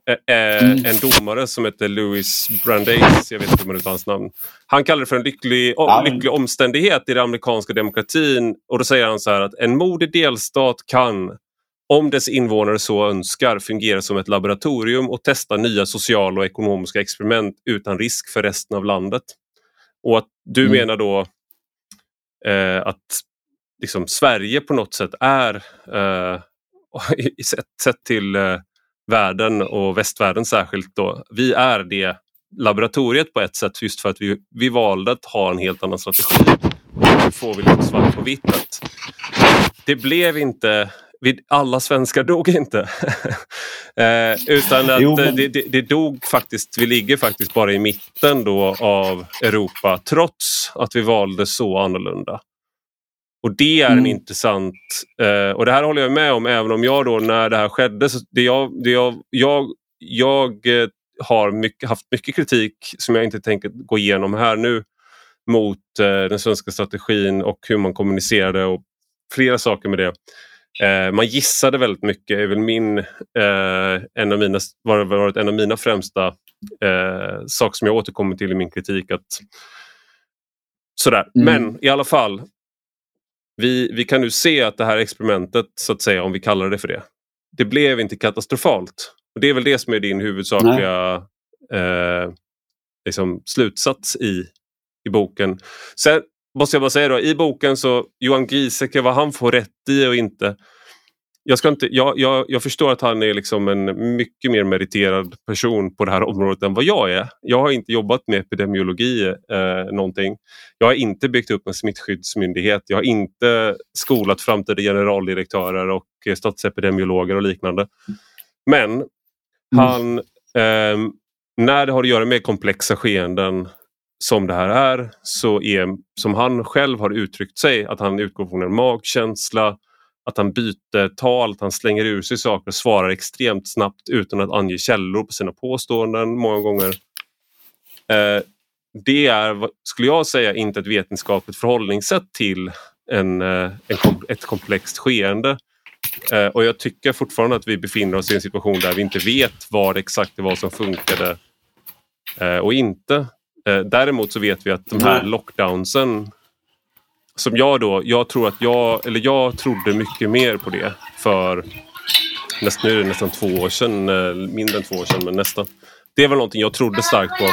Speaker 1: mm. en domare som heter Louis Brandeis, jag vet inte om uttalar hans namn. Han kallar det för en lycklig, ja. lycklig omständighet i den amerikanska demokratin. Och då säger han så här att en modig delstat kan, om dess invånare så önskar, fungera som ett laboratorium och testa nya sociala och ekonomiska experiment utan risk för resten av landet. Och att du mm. menar då eh, att liksom, Sverige på något sätt är, eh, sett, sett till eh, världen och västvärlden särskilt då, vi är det laboratoriet på ett sätt just för att vi, vi valde att ha en helt annan strategi. Och då får vi lite svart på vitt att det blev inte vi, alla svenskar dog inte. eh, utan att jo, men... det, det, det, dog faktiskt, vi ligger faktiskt bara i mitten då av Europa trots att vi valde så annorlunda. Och det är en mm. intressant, eh, och det här håller jag med om även om jag då när det här skedde, så det jag, det jag, jag, jag eh, har mycket, haft mycket kritik som jag inte tänker gå igenom här nu mot eh, den svenska strategin och hur man kommunicerade och flera saker med det. Eh, man gissade väldigt mycket, är väl min, eh, en av mina, var, varit en av mina främsta eh, saker som jag återkommer till i min kritik. Att, sådär. Mm. Men i alla fall, vi, vi kan nu se att det här experimentet, så att säga, om vi kallar det för det, det blev inte katastrofalt. Och Det är väl det som är din huvudsakliga eh, liksom, slutsats i, i boken. Sen måste jag bara säga då, i boken så Johan Giesecke, vad han får rätt i och inte jag, ska inte, jag, jag, jag förstår att han är liksom en mycket mer meriterad person på det här området än vad jag är. Jag har inte jobbat med epidemiologi eh, någonting. Jag har inte byggt upp en smittskyddsmyndighet. Jag har inte skolat framtida generaldirektörer och statsepidemiologer och liknande. Men mm. han, eh, när det har att göra med komplexa skeenden som det här är, så är, som han själv har uttryckt sig, att han utgår från en magkänsla, att han byter tal, att han slänger ur sig saker och svarar extremt snabbt utan att ange källor på sina påståenden många gånger. Eh, det är, skulle jag säga, inte ett vetenskapligt förhållningssätt till en, eh, en ett komplext skeende. Eh, och jag tycker fortfarande att vi befinner oss i en situation där vi inte vet vad exakt det var som funkade eh, och inte. Eh, däremot så vet vi att de här lockdownsen som jag då, jag tror att jag, eller jag trodde mycket mer på det för näst, nu är det nästan två år sedan, eh, mindre än två år sedan men nästan. Det var någonting jag trodde starkt på.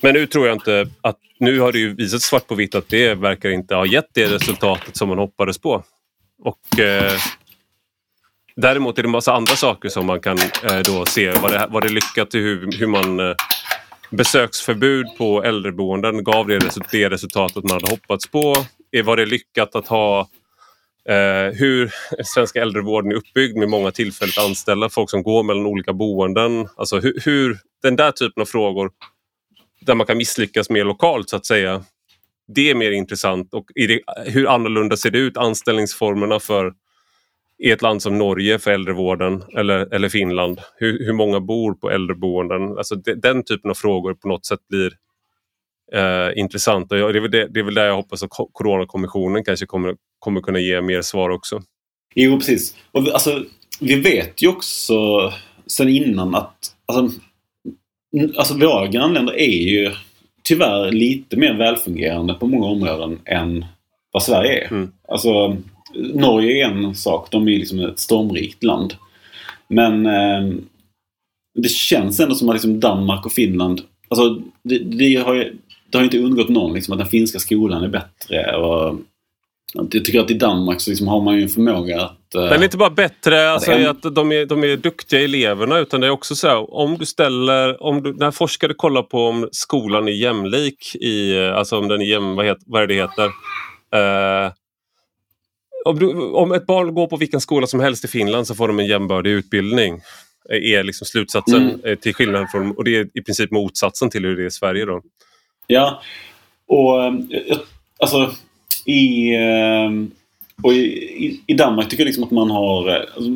Speaker 1: Men nu tror jag inte att, nu har det ju visat svart på vitt att det verkar inte ha gett det resultatet som man hoppades på. Och eh, Däremot är det en massa andra saker som man kan eh, då se. Var det, var det lyckat i hur, hur man eh, besöksförbud på äldreboenden gav det, det resultatet man hade hoppats på? Var det lyckat att ha eh, hur svenska äldrevården är uppbyggd med många tillfälligt anställda, folk som går mellan olika boenden. Alltså hur, hur den där typen av frågor där man kan misslyckas mer lokalt så att säga. Det är mer intressant och det, hur annorlunda ser det ut anställningsformerna för i ett land som Norge för äldrevården eller, eller Finland? Hur, hur många bor på äldreboenden? Alltså de, den typen av frågor på något sätt blir eh, intressant. Och det, är väl det, det är väl där jag hoppas att Coronakommissionen kanske kommer, kommer kunna ge mer svar också.
Speaker 2: Jo, precis. Och alltså, vi vet ju också sen innan att alltså, alltså våra grannländer är ju tyvärr lite mer välfungerande på många områden än vad Sverige är. Mm. Alltså, Norge är en sak. De är liksom ett stormrikt land. Men eh, det känns ändå som att liksom Danmark och Finland... Alltså det, det har ju det har inte undgått någon liksom, att den finska skolan är bättre. Och, jag tycker att i Danmark så liksom har man ju en förmåga att...
Speaker 1: Eh, den är inte bara bättre alltså, en... att de är, de är duktiga eleverna utan det är också så här, om du ställer... Om du, när forskare kollar på om skolan är jämlik i... Alltså om den är jäm... Vad, heter, vad är det heter? Uh, om, du, om ett barn går på vilken skola som helst i Finland så får de en jämbördig utbildning. är liksom slutsatsen mm. till skillnad från, och det är i princip motsatsen till hur det är i Sverige då.
Speaker 2: Ja, och alltså i, och i, i Danmark tycker jag liksom att man har, alltså,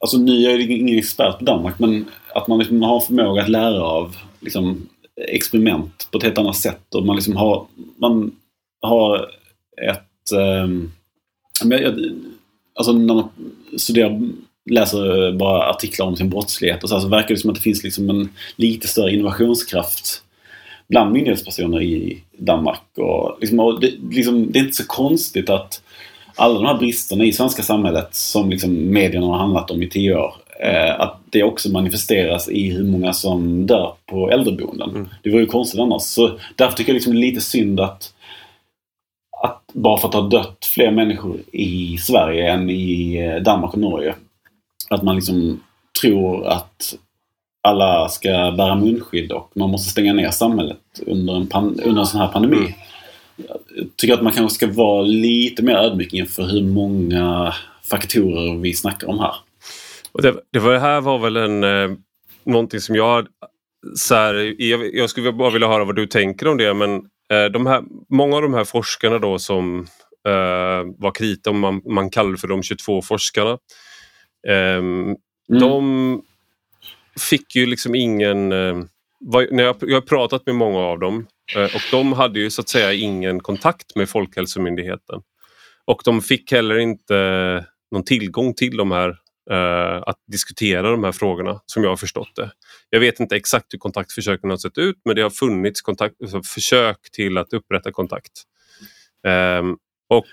Speaker 2: alltså nu är jag ingen expert på Danmark men att man liksom har förmåga att lära av liksom, experiment på ett helt annat sätt och man liksom har, man har ett... Eh, alltså när man studerar, läser bara artiklar om sin brottslighet och så, här, så verkar det som att det finns liksom en lite större innovationskraft bland myndighetspersoner i Danmark. Och, liksom, och det, liksom, det, är inte så konstigt att alla de här bristerna i svenska samhället som liksom medierna har handlat om i tio år eh, att det också manifesteras i hur många som dör på äldreboenden. Mm. Det vore ju konstigt annars. Så därför tycker jag liksom det är lite synd att bara för att det har dött fler människor i Sverige än i eh, Danmark och Norge. Att man liksom tror att alla ska bära munskydd och man måste stänga ner samhället under en, under en sån här pandemi. Mm. Jag tycker att man kanske ska vara lite mer ödmjuk inför hur många faktorer vi snackar om här.
Speaker 1: Och det, det, var, det här var väl en, eh, någonting som jag... Så här, jag, jag skulle bara vilja höra vad du tänker om det men de här, många av de här forskarna då som eh, var kritiska, om man, man kallar för de 22 forskarna. Eh, mm. De fick ju liksom ingen... Eh, var, när jag, jag har pratat med många av dem eh, och de hade ju så att säga ingen kontakt med Folkhälsomyndigheten. Och de fick heller inte någon tillgång till de här Uh, att diskutera de här frågorna som jag har förstått det. Jag vet inte exakt hur kontaktförsöken har sett ut men det har funnits kontakt, alltså försök till att upprätta kontakt. Um, och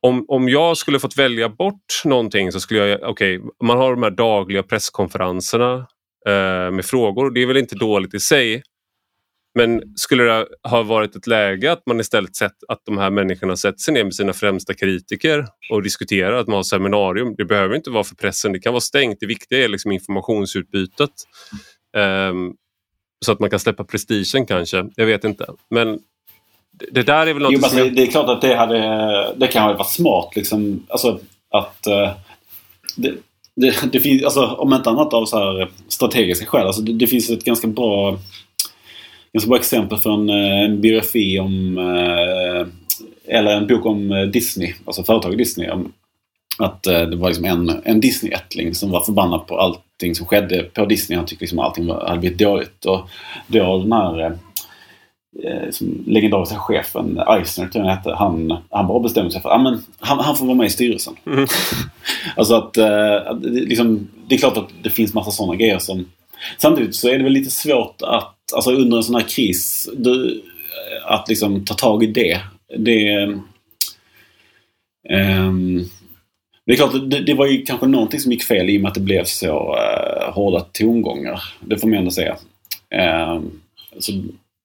Speaker 1: om, om jag skulle fått välja bort någonting så skulle jag, okej, okay, man har de här dagliga presskonferenserna uh, med frågor. Det är väl inte dåligt i sig men skulle det ha varit ett läge att man istället sett att de här människorna sätter sig ner med sina främsta kritiker och diskuterar, att man har seminarium. Det behöver inte vara för pressen, det kan vara stängt. Det viktiga är liksom informationsutbytet. Um, så att man kan släppa prestigen kanske. Jag vet inte. Men det där är väl något
Speaker 2: jo, som... Jag... Det är klart att det, hade, det kan ha varit smart. Liksom, alltså, att, uh, det, det, det, finns, alltså, om inte annat av så här strategiska skäl. Alltså, det, det finns ett ganska bra ganska bra exempel från eh, en biografi om eh, eller en bok om eh, Disney, alltså företaget Disney. Att det var liksom en, en Disney-ättling som var förbannad på allting som skedde på Disney. Han tyckte liksom allting hade blivit dåligt. Och då den här som legendariska chefen, Eisner tror jag han hette, han, han bara bestämde sig för att ah, han, han får vara med i styrelsen. Mm. alltså att, att liksom, det är klart att det finns massa sådana grejer som Samtidigt så är det väl lite svårt att, alltså under en sån här kris, du, att liksom ta tag i det. Det, um, det är klart, det, det, var ju kanske någonting som gick fel i och med att det blev så uh, hårda tongångar. Det får man ändå säga. Um, så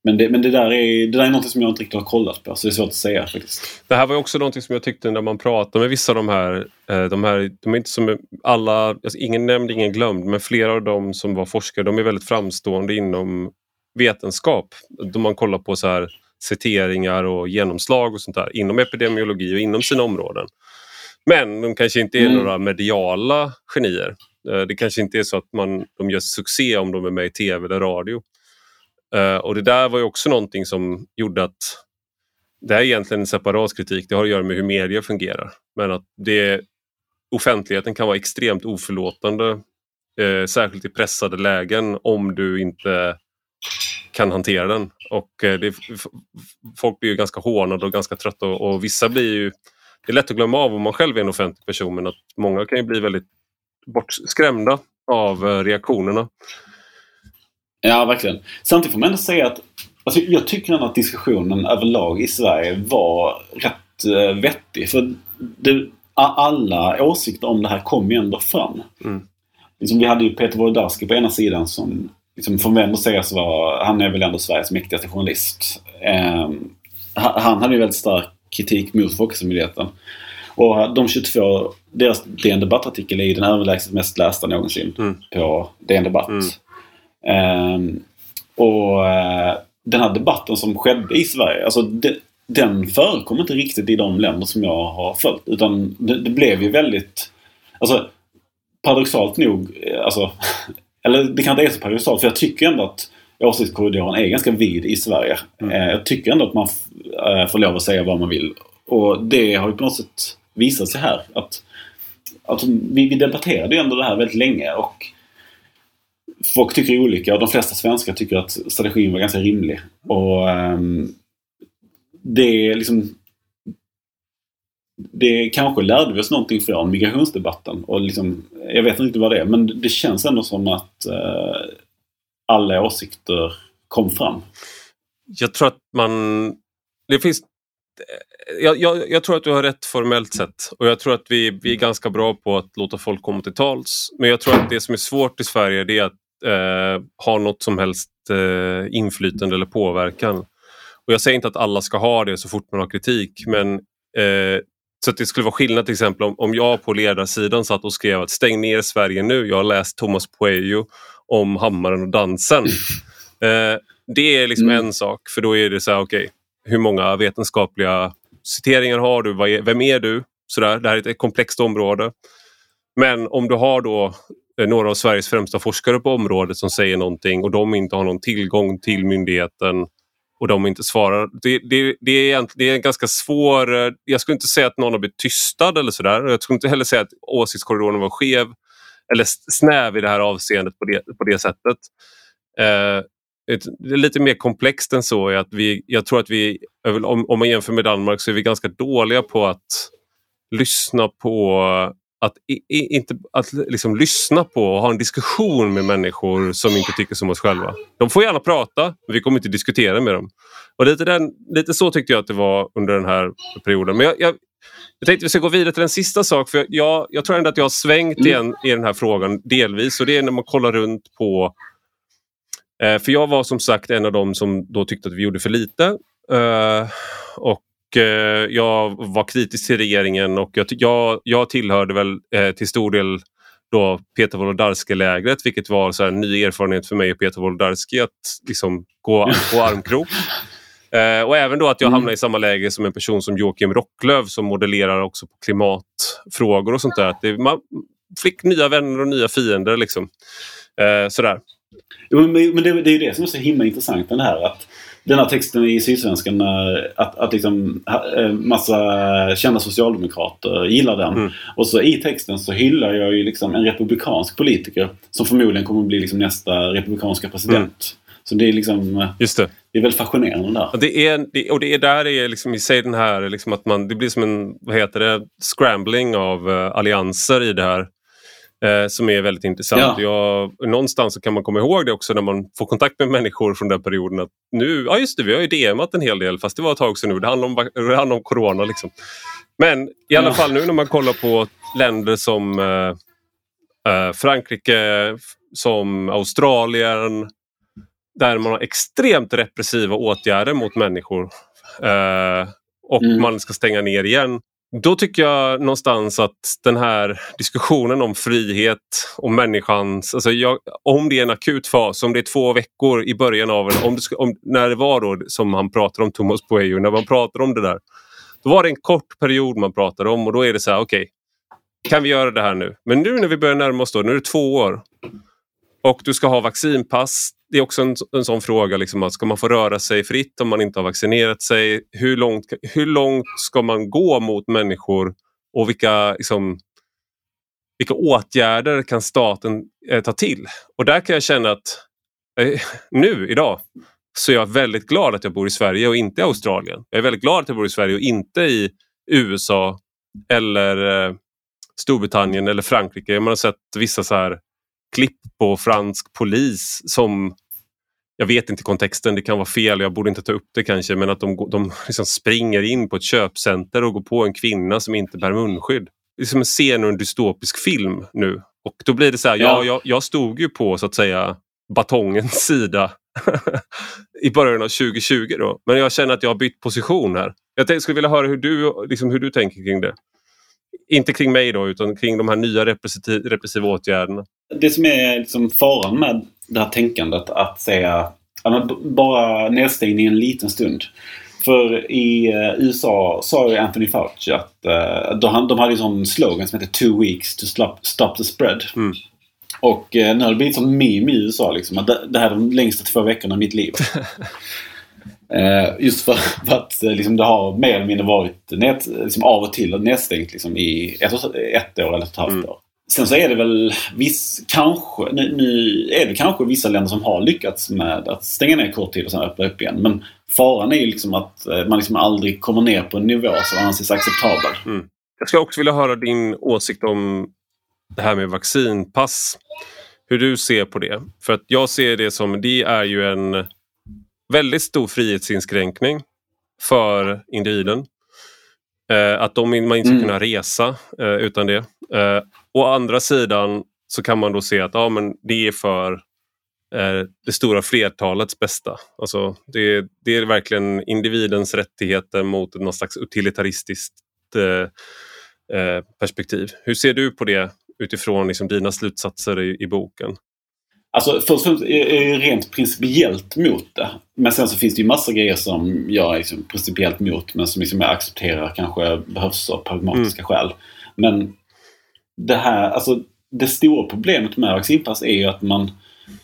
Speaker 2: men, det, men det, där är, det där är något som jag inte riktigt har kollat på så det är svårt att säga faktiskt.
Speaker 1: Det här var också något som jag tyckte när man pratade med vissa av de här, eh, de här de är inte som alla, alltså ingen nämnd, ingen glömd, men flera av dem som var forskare de är väldigt framstående inom vetenskap. Då man kollar på så här citeringar och genomslag och sånt där inom epidemiologi och inom sina områden. Men de kanske inte är mm. några mediala genier. Eh, det kanske inte är så att man, de gör succé om de är med i tv eller radio. Uh, och det där var ju också någonting som gjorde att det här är egentligen en separat kritik, det har att göra med hur media fungerar. Men att det, offentligheten kan vara extremt oförlåtande, eh, särskilt i pressade lägen om du inte kan hantera den. Och eh, det, folk blir ju ganska hånade och ganska trötta och, och, vissa blir ju... Det är lätt att glömma av om man själv är en offentlig person men att många kan ju bli väldigt bortskrämda av eh, reaktionerna.
Speaker 2: Ja, verkligen. Samtidigt får man ändå säga att alltså, jag tycker ändå att diskussionen överlag i Sverige var rätt uh, vettig. För det, alla åsikter om det här kom ju ändå fram. Mm. Liksom, vi hade ju Peter Wolodarski på ena sidan som liksom, får man ändå säga så var, han är väl ändå Sveriges mäktigaste journalist. Um, han hade ju väldigt stark kritik mot Folkhälsomyndigheten. Och de 22, deras DN Debattartikel är ju den överlägset mest lästa någonsin mm. på DN Debatt. Mm. Um, och uh, den här debatten som skedde i Sverige, alltså de, den förekom inte riktigt i de länder som jag har följt. Utan det, det blev ju väldigt... Alltså, paradoxalt nog, eh, alltså, eller det kanske inte är så paradoxalt för jag tycker ändå att åsiktskorridoren är ganska vid i Sverige. Mm. Eh, jag tycker ändå att man eh, får lov att säga vad man vill. Och det har ju på något sätt visat sig här. Att, att vi, vi debatterade ju ändå det här väldigt länge och folk tycker olika och de flesta svenskar tycker att strategin var ganska rimlig. Och um, det är liksom det kanske lärde vi oss någonting från migrationsdebatten. Och liksom, jag vet inte vad det är men det känns ändå som att uh, alla åsikter kom fram.
Speaker 1: Jag tror att man... Det finns... Jag, jag, jag, tror att du har rätt formellt sett och jag tror att vi, vi är ganska bra på att låta folk komma till tals. Men jag tror att det som är svårt i Sverige är att eh, ha något som helst eh, inflytande eller påverkan. Och Jag säger inte att alla ska ha det så fort man har kritik men eh, så att det skulle vara skillnad till exempel om, om jag på ledarsidan satt och skrev att stäng ner Sverige nu. Jag har läst Thomas Pueyo om Hammaren och dansen. Eh, det är liksom mm. en sak för då är det så här, okej, okay, hur många vetenskapliga citeringar har du? Är, vem är du? Så där, det här är ett komplext område. Men om du har då Eh, några av Sveriges främsta forskare på området som säger någonting och de inte har någon tillgång till myndigheten och de inte svarar. Det, det, det, är, det är en ganska svår... Eh, jag skulle inte säga att någon har blivit tystad eller sådär. Jag skulle inte heller säga att åsiktskorridoren var skev eller snäv i det här avseendet på det, på det sättet. Eh, det är lite mer komplext än så. Att vi, jag tror att vi, om, om man jämför med Danmark, så är vi ganska dåliga på att lyssna på att, i, inte, att liksom lyssna på och ha en diskussion med människor som inte tycker som oss själva. De får gärna prata, men vi kommer inte diskutera med dem. Och lite, den, lite så tyckte jag att det var under den här perioden. Men jag, jag, jag tänkte vi ska gå vidare till en sista sak. För jag, jag tror ändå att jag har svängt mm. igen i den här frågan delvis. Och det är när man kollar runt på... Eh, för jag var som sagt en av dem som då tyckte att vi gjorde för lite. Eh, och jag var kritisk till regeringen och jag, jag, jag tillhörde väl eh, till stor del då Peter Wolodarski-lägret vilket var så en ny erfarenhet för mig och Peter Wolodarski att liksom gå på armkrok. Eh, och även då att jag mm. hamnar i samma läge som en person som Joakim Rocklöv som modellerar också på klimatfrågor och sånt där. Att det, man fick nya vänner och nya fiender. Liksom. Eh, sådär.
Speaker 2: Jo, men det, det är ju det som är så himla intressant den här att den här texten i Sydsvenskan att, att liksom eh, massa kända socialdemokrater gillar den. Mm. Och så i texten så hyllar jag ju liksom en republikansk politiker som förmodligen kommer att bli liksom nästa republikanska president. Mm. Så det är liksom...
Speaker 1: Just det.
Speaker 2: Det är väldigt fascinerande där.
Speaker 1: Och det är, det, och det är där det är liksom i sig den här liksom att man, det blir som en, vad heter det, scrambling av allianser i det här. Uh, som är väldigt intressant. Ja. Jag, någonstans så kan man komma ihåg det också när man får kontakt med människor från den perioden. att nu, Ja just det, vi har ju DMat en hel del fast det var ett tag sedan nu. Det handlar om, det handlar om corona. Liksom. Men i alla ja. fall nu när man kollar på länder som uh, Frankrike, som Australien, där man har extremt repressiva åtgärder mot människor eh, och mm. man ska stänga ner igen. Då tycker jag någonstans att den här diskussionen om frihet och människans... Alltså jag, om det är en akut fas, om det är två veckor i början av en... Om det, om, när det var då som han pratade om Thomas Pueyo, när man pratade om det där. Då var det en kort period man pratade om och då är det så här, okej. Okay, kan vi göra det här nu? Men nu när vi börjar närma oss då, nu är det två år. Och du ska ha vaccinpass. Det är också en, en sån fråga. Liksom, att ska man få röra sig fritt om man inte har vaccinerat sig? Hur långt, hur långt ska man gå mot människor? Och vilka, liksom, vilka åtgärder kan staten eh, ta till? Och där kan jag känna att eh, nu, idag, så är jag väldigt glad att jag bor i Sverige och inte i Australien. Jag är väldigt glad att jag bor i Sverige och inte i USA eller eh, Storbritannien eller Frankrike. Man har sett vissa så här klipp på fransk polis som jag vet inte kontexten, det kan vara fel, jag borde inte ta upp det kanske, men att de, de liksom springer in på ett köpcenter och går på en kvinna som inte bär munskydd. Det är som en scen ur en dystopisk film nu. Och då blir det så här, ja. ja jag, jag stod ju på så att säga batongens sida i början av 2020 då. Men jag känner att jag har bytt position här. Jag skulle vilja höra hur du, liksom hur du tänker kring det. Inte kring mig då, utan kring de här nya repressiva åtgärderna.
Speaker 2: Det som är liksom faran med det här tänkandet att säga bara nedstängning en liten stund. För i eh, USA sa ju Anthony Fauci att eh, de, de hade en sån slogan som heter Two weeks to stop, stop the spread.
Speaker 1: Mm.
Speaker 2: Och eh, nu har det blivit som meme i USA liksom. Att det, det här är de längsta två veckorna i mitt liv. eh, just för, för att eh, liksom, det har mer eller mindre varit nät, liksom, av och till nedstängt liksom, i ett, ett år eller ett halvt
Speaker 1: Mm.
Speaker 2: år. Sen så är det väl viss, kanske, nu, nu är det kanske vissa länder som har lyckats med att stänga ner kort tid och sen öppna upp igen. Men faran är ju liksom att eh, man liksom aldrig kommer ner på en nivå som anses acceptabel.
Speaker 1: Jag skulle också vilja höra din åsikt om det här med vaccinpass. Hur du ser på det. För att jag ser det som, det är ju en väldigt stor frihetsinskränkning för individen. Eh, att de, man inte ska
Speaker 2: Mm.
Speaker 1: kunna resa eh, utan det. Eh, å andra sidan så kan man då se att ja, men det är för eh, det stora flertalets bästa. Alltså, det, det är verkligen individens rättigheter mot något slags utilitaristiskt eh, eh, perspektiv. Hur ser du på det utifrån liksom, dina slutsatser i, i boken?
Speaker 2: Alltså först och främst är jag rent principiellt mot det. Men sen så finns det ju massa grejer som jag är liksom principiellt mot men som liksom jag accepterar kanske behövs av pragmatiska skäl. Men det här, alltså det stora problemet med vaccinpass är ju att man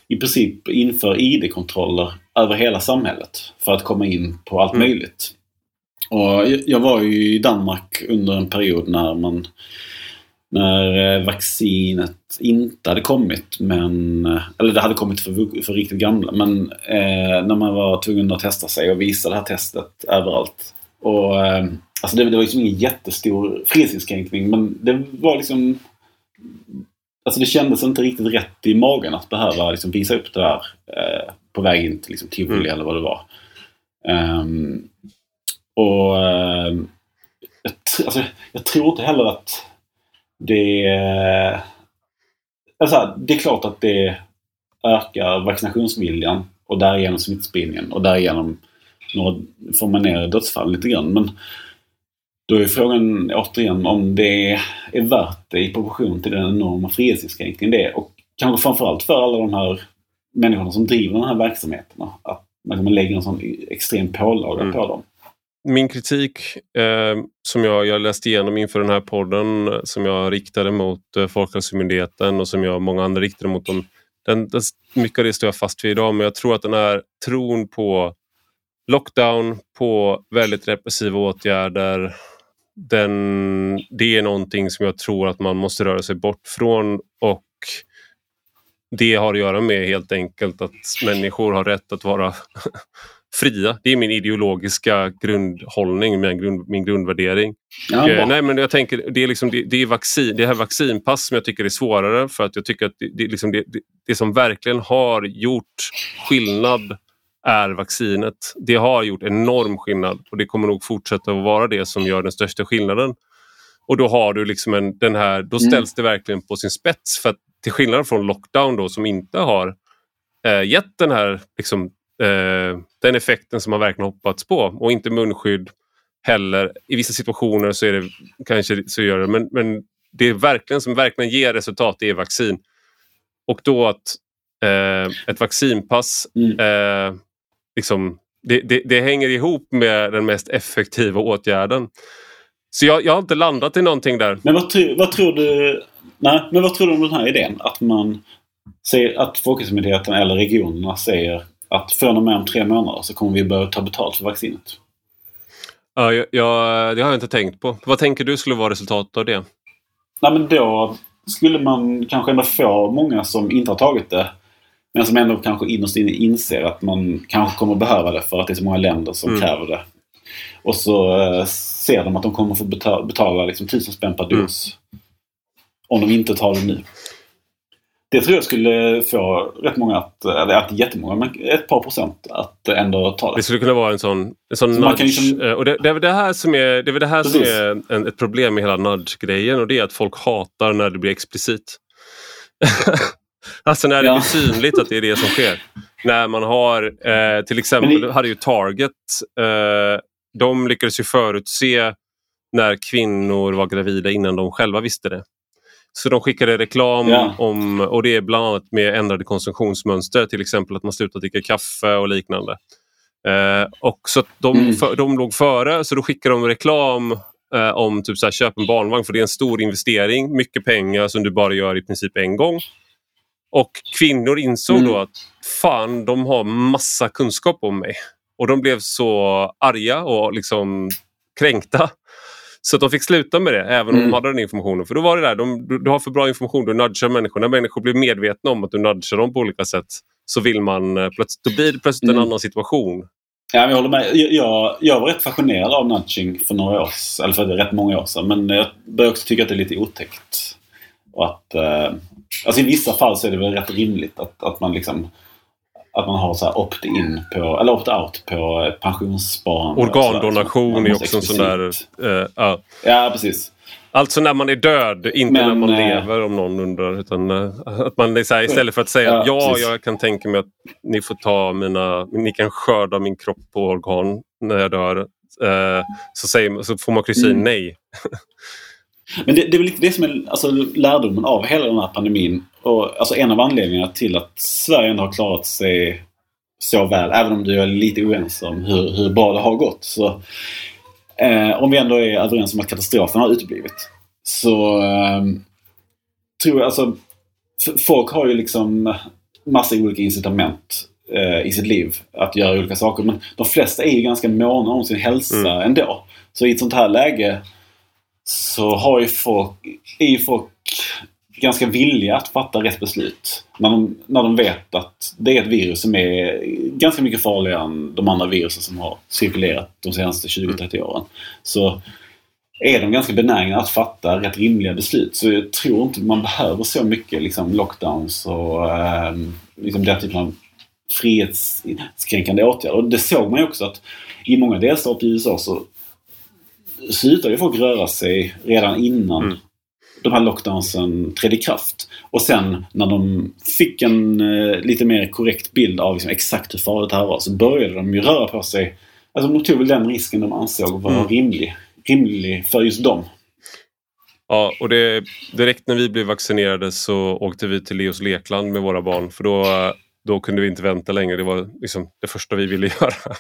Speaker 2: i princip inför ID-kontroller över hela samhället för att komma in på allt
Speaker 1: Mm.
Speaker 2: möjligt. Och jag var ju i Danmark under en period när man när eh, vaccinet inte hade kommit, men, eh, eller det hade kommit för, för riktigt gamla, men eh, när man var tvungen att testa sig och visa det här testet överallt. Och, eh, alltså det, det var liksom ingen jättestor frihetsinskränkning, men det var liksom Alltså det kändes inte riktigt rätt i magen att behöva liksom visa upp det där eh, på väg in till liksom, tivoli
Speaker 1: Mm.
Speaker 2: eller vad det var. Ehm, och ehm, jag, alltså, jag tror inte heller att det... Alltså, det är klart att det ökar vaccinationsviljan och därigenom smittspridningen och därigenom några, får man ner dödsfall lite grann. Men då är frågan återigen om det är värt det i proportion till den enorma frihetsinskränkningen det är. Och kanske framförallt för alla de här människorna som driver de här verksamheterna. Att man lägger en sån extrem pålaga
Speaker 1: Mm.
Speaker 2: på dem.
Speaker 1: Min kritik eh, som jag, jag läste igenom inför den här podden eh, som jag riktade mot eh, Folkhälsomyndigheten och som jag och många andra riktade mot dem. Den, den, mycket av det står jag fast vid idag men jag tror att den här tron på lockdown, på väldigt repressiva åtgärder. Den, det är någonting som jag tror att man måste röra sig bort från och det har att göra med helt enkelt att människor har rätt att vara fria. Det är min ideologiska grundhållning, min, grund, min grundvärdering.
Speaker 2: Ja,
Speaker 1: eh, nej, men jag tänker, det är, liksom, det, det är vaccin, det här vaccinpass som jag tycker är svårare för att jag tycker att det, det, liksom det, det, som verkligen har gjort skillnad är vaccinet. Det har gjort enorm skillnad och det kommer nog fortsätta att vara det som gör den största skillnaden. Och då har du liksom en, den här, då
Speaker 2: Mm.
Speaker 1: ställs det verkligen på sin spets. För att till skillnad från lockdown då som inte har eh, gett den här liksom, eh, den effekten som man verkligen hoppats på och inte munskydd heller. I vissa situationer så är det kanske så gör det men, men det är verkligen som verkligen ger resultat är vaccin. Och då att eh, ett vaccinpass
Speaker 2: Mm.
Speaker 1: eh, liksom, det, det, det hänger ihop med den mest effektiva åtgärden. Så jag, jag har inte landat i någonting där.
Speaker 2: Men vad, tro, vad tror du... Nej, men vad tror du om den här idén? Att man säger att Folkhälsomyndigheten eller regionerna säger att från och med om tre månader så kommer vi börja ta betalt för vaccinet.
Speaker 1: Ja, jag, jag, det har jag inte tänkt på. Vad tänker du skulle vara resultatet av det?
Speaker 2: Nej, men då skulle man kanske ändå få många som inte har tagit det men som ändå kanske innerst inne inser att man kanske kommer behöva det för att det är så många länder som
Speaker 1: Mm.
Speaker 2: kräver det. Och så eh, ser de att de kommer få betala, betala liksom tusen spänn per
Speaker 1: Mm.
Speaker 2: dos. Om de inte tar det nu. Det tror jag skulle få rätt många att, eller inte jättemånga, men ett par procent att ändå ta det.
Speaker 1: Det skulle kunna vara en sån, en sån
Speaker 2: Så
Speaker 1: nudge.
Speaker 2: liksom-
Speaker 1: Eh, och det, det är väl det här som är, det är, det här som är en, ett problem med hela nudge-grejen och det är att folk hatar när det blir explicit. alltså när det
Speaker 2: Ja.
Speaker 1: blir synligt att det är det som sker. När man har, eh, till exempel,
Speaker 2: i-
Speaker 1: hade ju Target, eh, de lyckades ju förutse när kvinnor var gravida innan de själva visste det. Så de skickade reklam
Speaker 2: Ja.
Speaker 1: om, och det är bland annat med ändrade konsumtionsmönster, till exempel att man slutar dricka kaffe och liknande. Eh, och så de, mm. för, de låg före så då skickade de reklam eh, om typ så här, köp en barnvagn för det är en stor investering, mycket pengar som du bara gör i princip en gång. Och kvinnor insåg mm. då att fan, de har massa kunskap om mig. Och de blev så arga och liksom kränkta. Så de fick sluta med det, även om mm. de hade den informationen. För då var det där, de, du, du, har för bra information, du nudgar människor. När människor blir medvetna om att du nudgar dem på olika sätt så vill man eh, plötsligt, då blir det plötsligt mm. en annan situation.
Speaker 2: Ja, jag håller med. Jag, jag var rätt fascinerad av nudging för några år eller för rätt många år sedan. Men jag börjar också tycka att det är lite otäckt. Och att, eh, alltså I vissa fall så är det väl rätt rimligt att, att man liksom att man har så opt-in på, eller opt-out på pensionssparande.
Speaker 1: Organdonation är också en sån där... Uh, uh.
Speaker 2: Ja, precis.
Speaker 1: Alltså när man är död, inte Men, när man äh... lever om någon undrar. Utan, uh, att man är här, istället för att säga ja, ja jag kan tänka mig att ni får ta mina, ni kan skörda min kropp på organ när jag dör. så, säger, så får man kryssa mm. nej.
Speaker 2: Men det, det är väl det som är alltså, lärdomen av hela den här pandemin. Och, alltså en av anledningarna till att Sverige ändå har klarat sig så väl, även om du är lite oense om hur, hur bra det har gått. Så, eh, om vi ändå är överens om att katastrofen har uteblivit. Så eh, tror jag alltså, folk har ju liksom massa olika incitament eh, i sitt liv att göra olika saker. Men de flesta är ju ganska måna om sin hälsa mm. ändå. Så i ett sånt här läge så har ju folk, är ju folk ganska villiga att fatta rätt beslut. När de, när de vet att det är ett virus som är ganska mycket farligare än de andra virusen som har cirkulerat de senaste 20-30 åren. Så är de ganska benägna att fatta rätt rimliga beslut. Så jag tror inte man behöver så mycket liksom, lockdowns och eh, liksom den typen av frihetskränkande åtgärder. Och det såg man ju också att i många delstater i USA så slutade ju folk röra sig redan innan mm. de här lockdownsen trädde i kraft. Och sen när de fick en eh, lite mer korrekt bild av liksom, exakt hur farligt det här var så började de ju röra på sig. Alltså de tog väl den risken de ansåg vara mm. rimlig, rimlig för just dem.
Speaker 1: Ja, och det, direkt när vi blev vaccinerade så åkte vi till Leos lekland med våra barn för då, då kunde vi inte vänta längre. Det var liksom det första vi ville göra.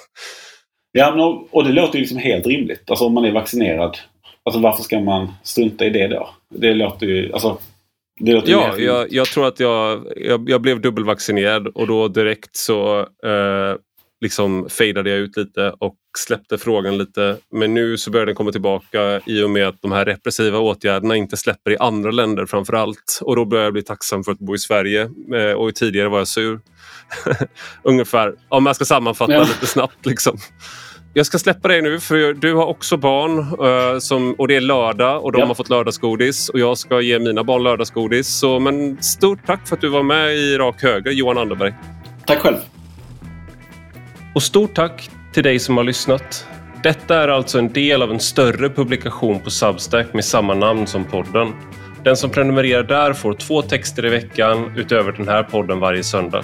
Speaker 2: Ja, men, och det låter ju liksom helt rimligt. Alltså om man är vaccinerad. Alltså varför ska man strunta i det då? Det låter ju... Alltså, det låter
Speaker 1: ja, jag, jag, tror att jag, jag, jag, blev dubbelvaccinerad och då direkt så eh, liksom fejdade jag ut lite och släppte frågan lite. Men nu så börjar den komma tillbaka i och med att de här repressiva åtgärderna inte släpper i andra länder framför allt. Och då börjar jag bli tacksam för att bo i Sverige. Eh, och tidigare var jag sur. Ungefär, om jag ska sammanfatta ja. lite snabbt. Liksom. Jag ska släppa dig nu för du har också barn uh, som, och det är lördag och de ja. har fått lördagsgodis och jag ska ge mina barn lördagsgodis. Så, men stort tack för att du var med i Rak Höger, Johan Anderberg.
Speaker 2: Tack själv.
Speaker 1: Och stort tack till dig som har lyssnat. Detta är alltså en del av en större publikation på Substack med samma namn som podden. Den som prenumererar där får två texter i veckan utöver den här podden varje söndag.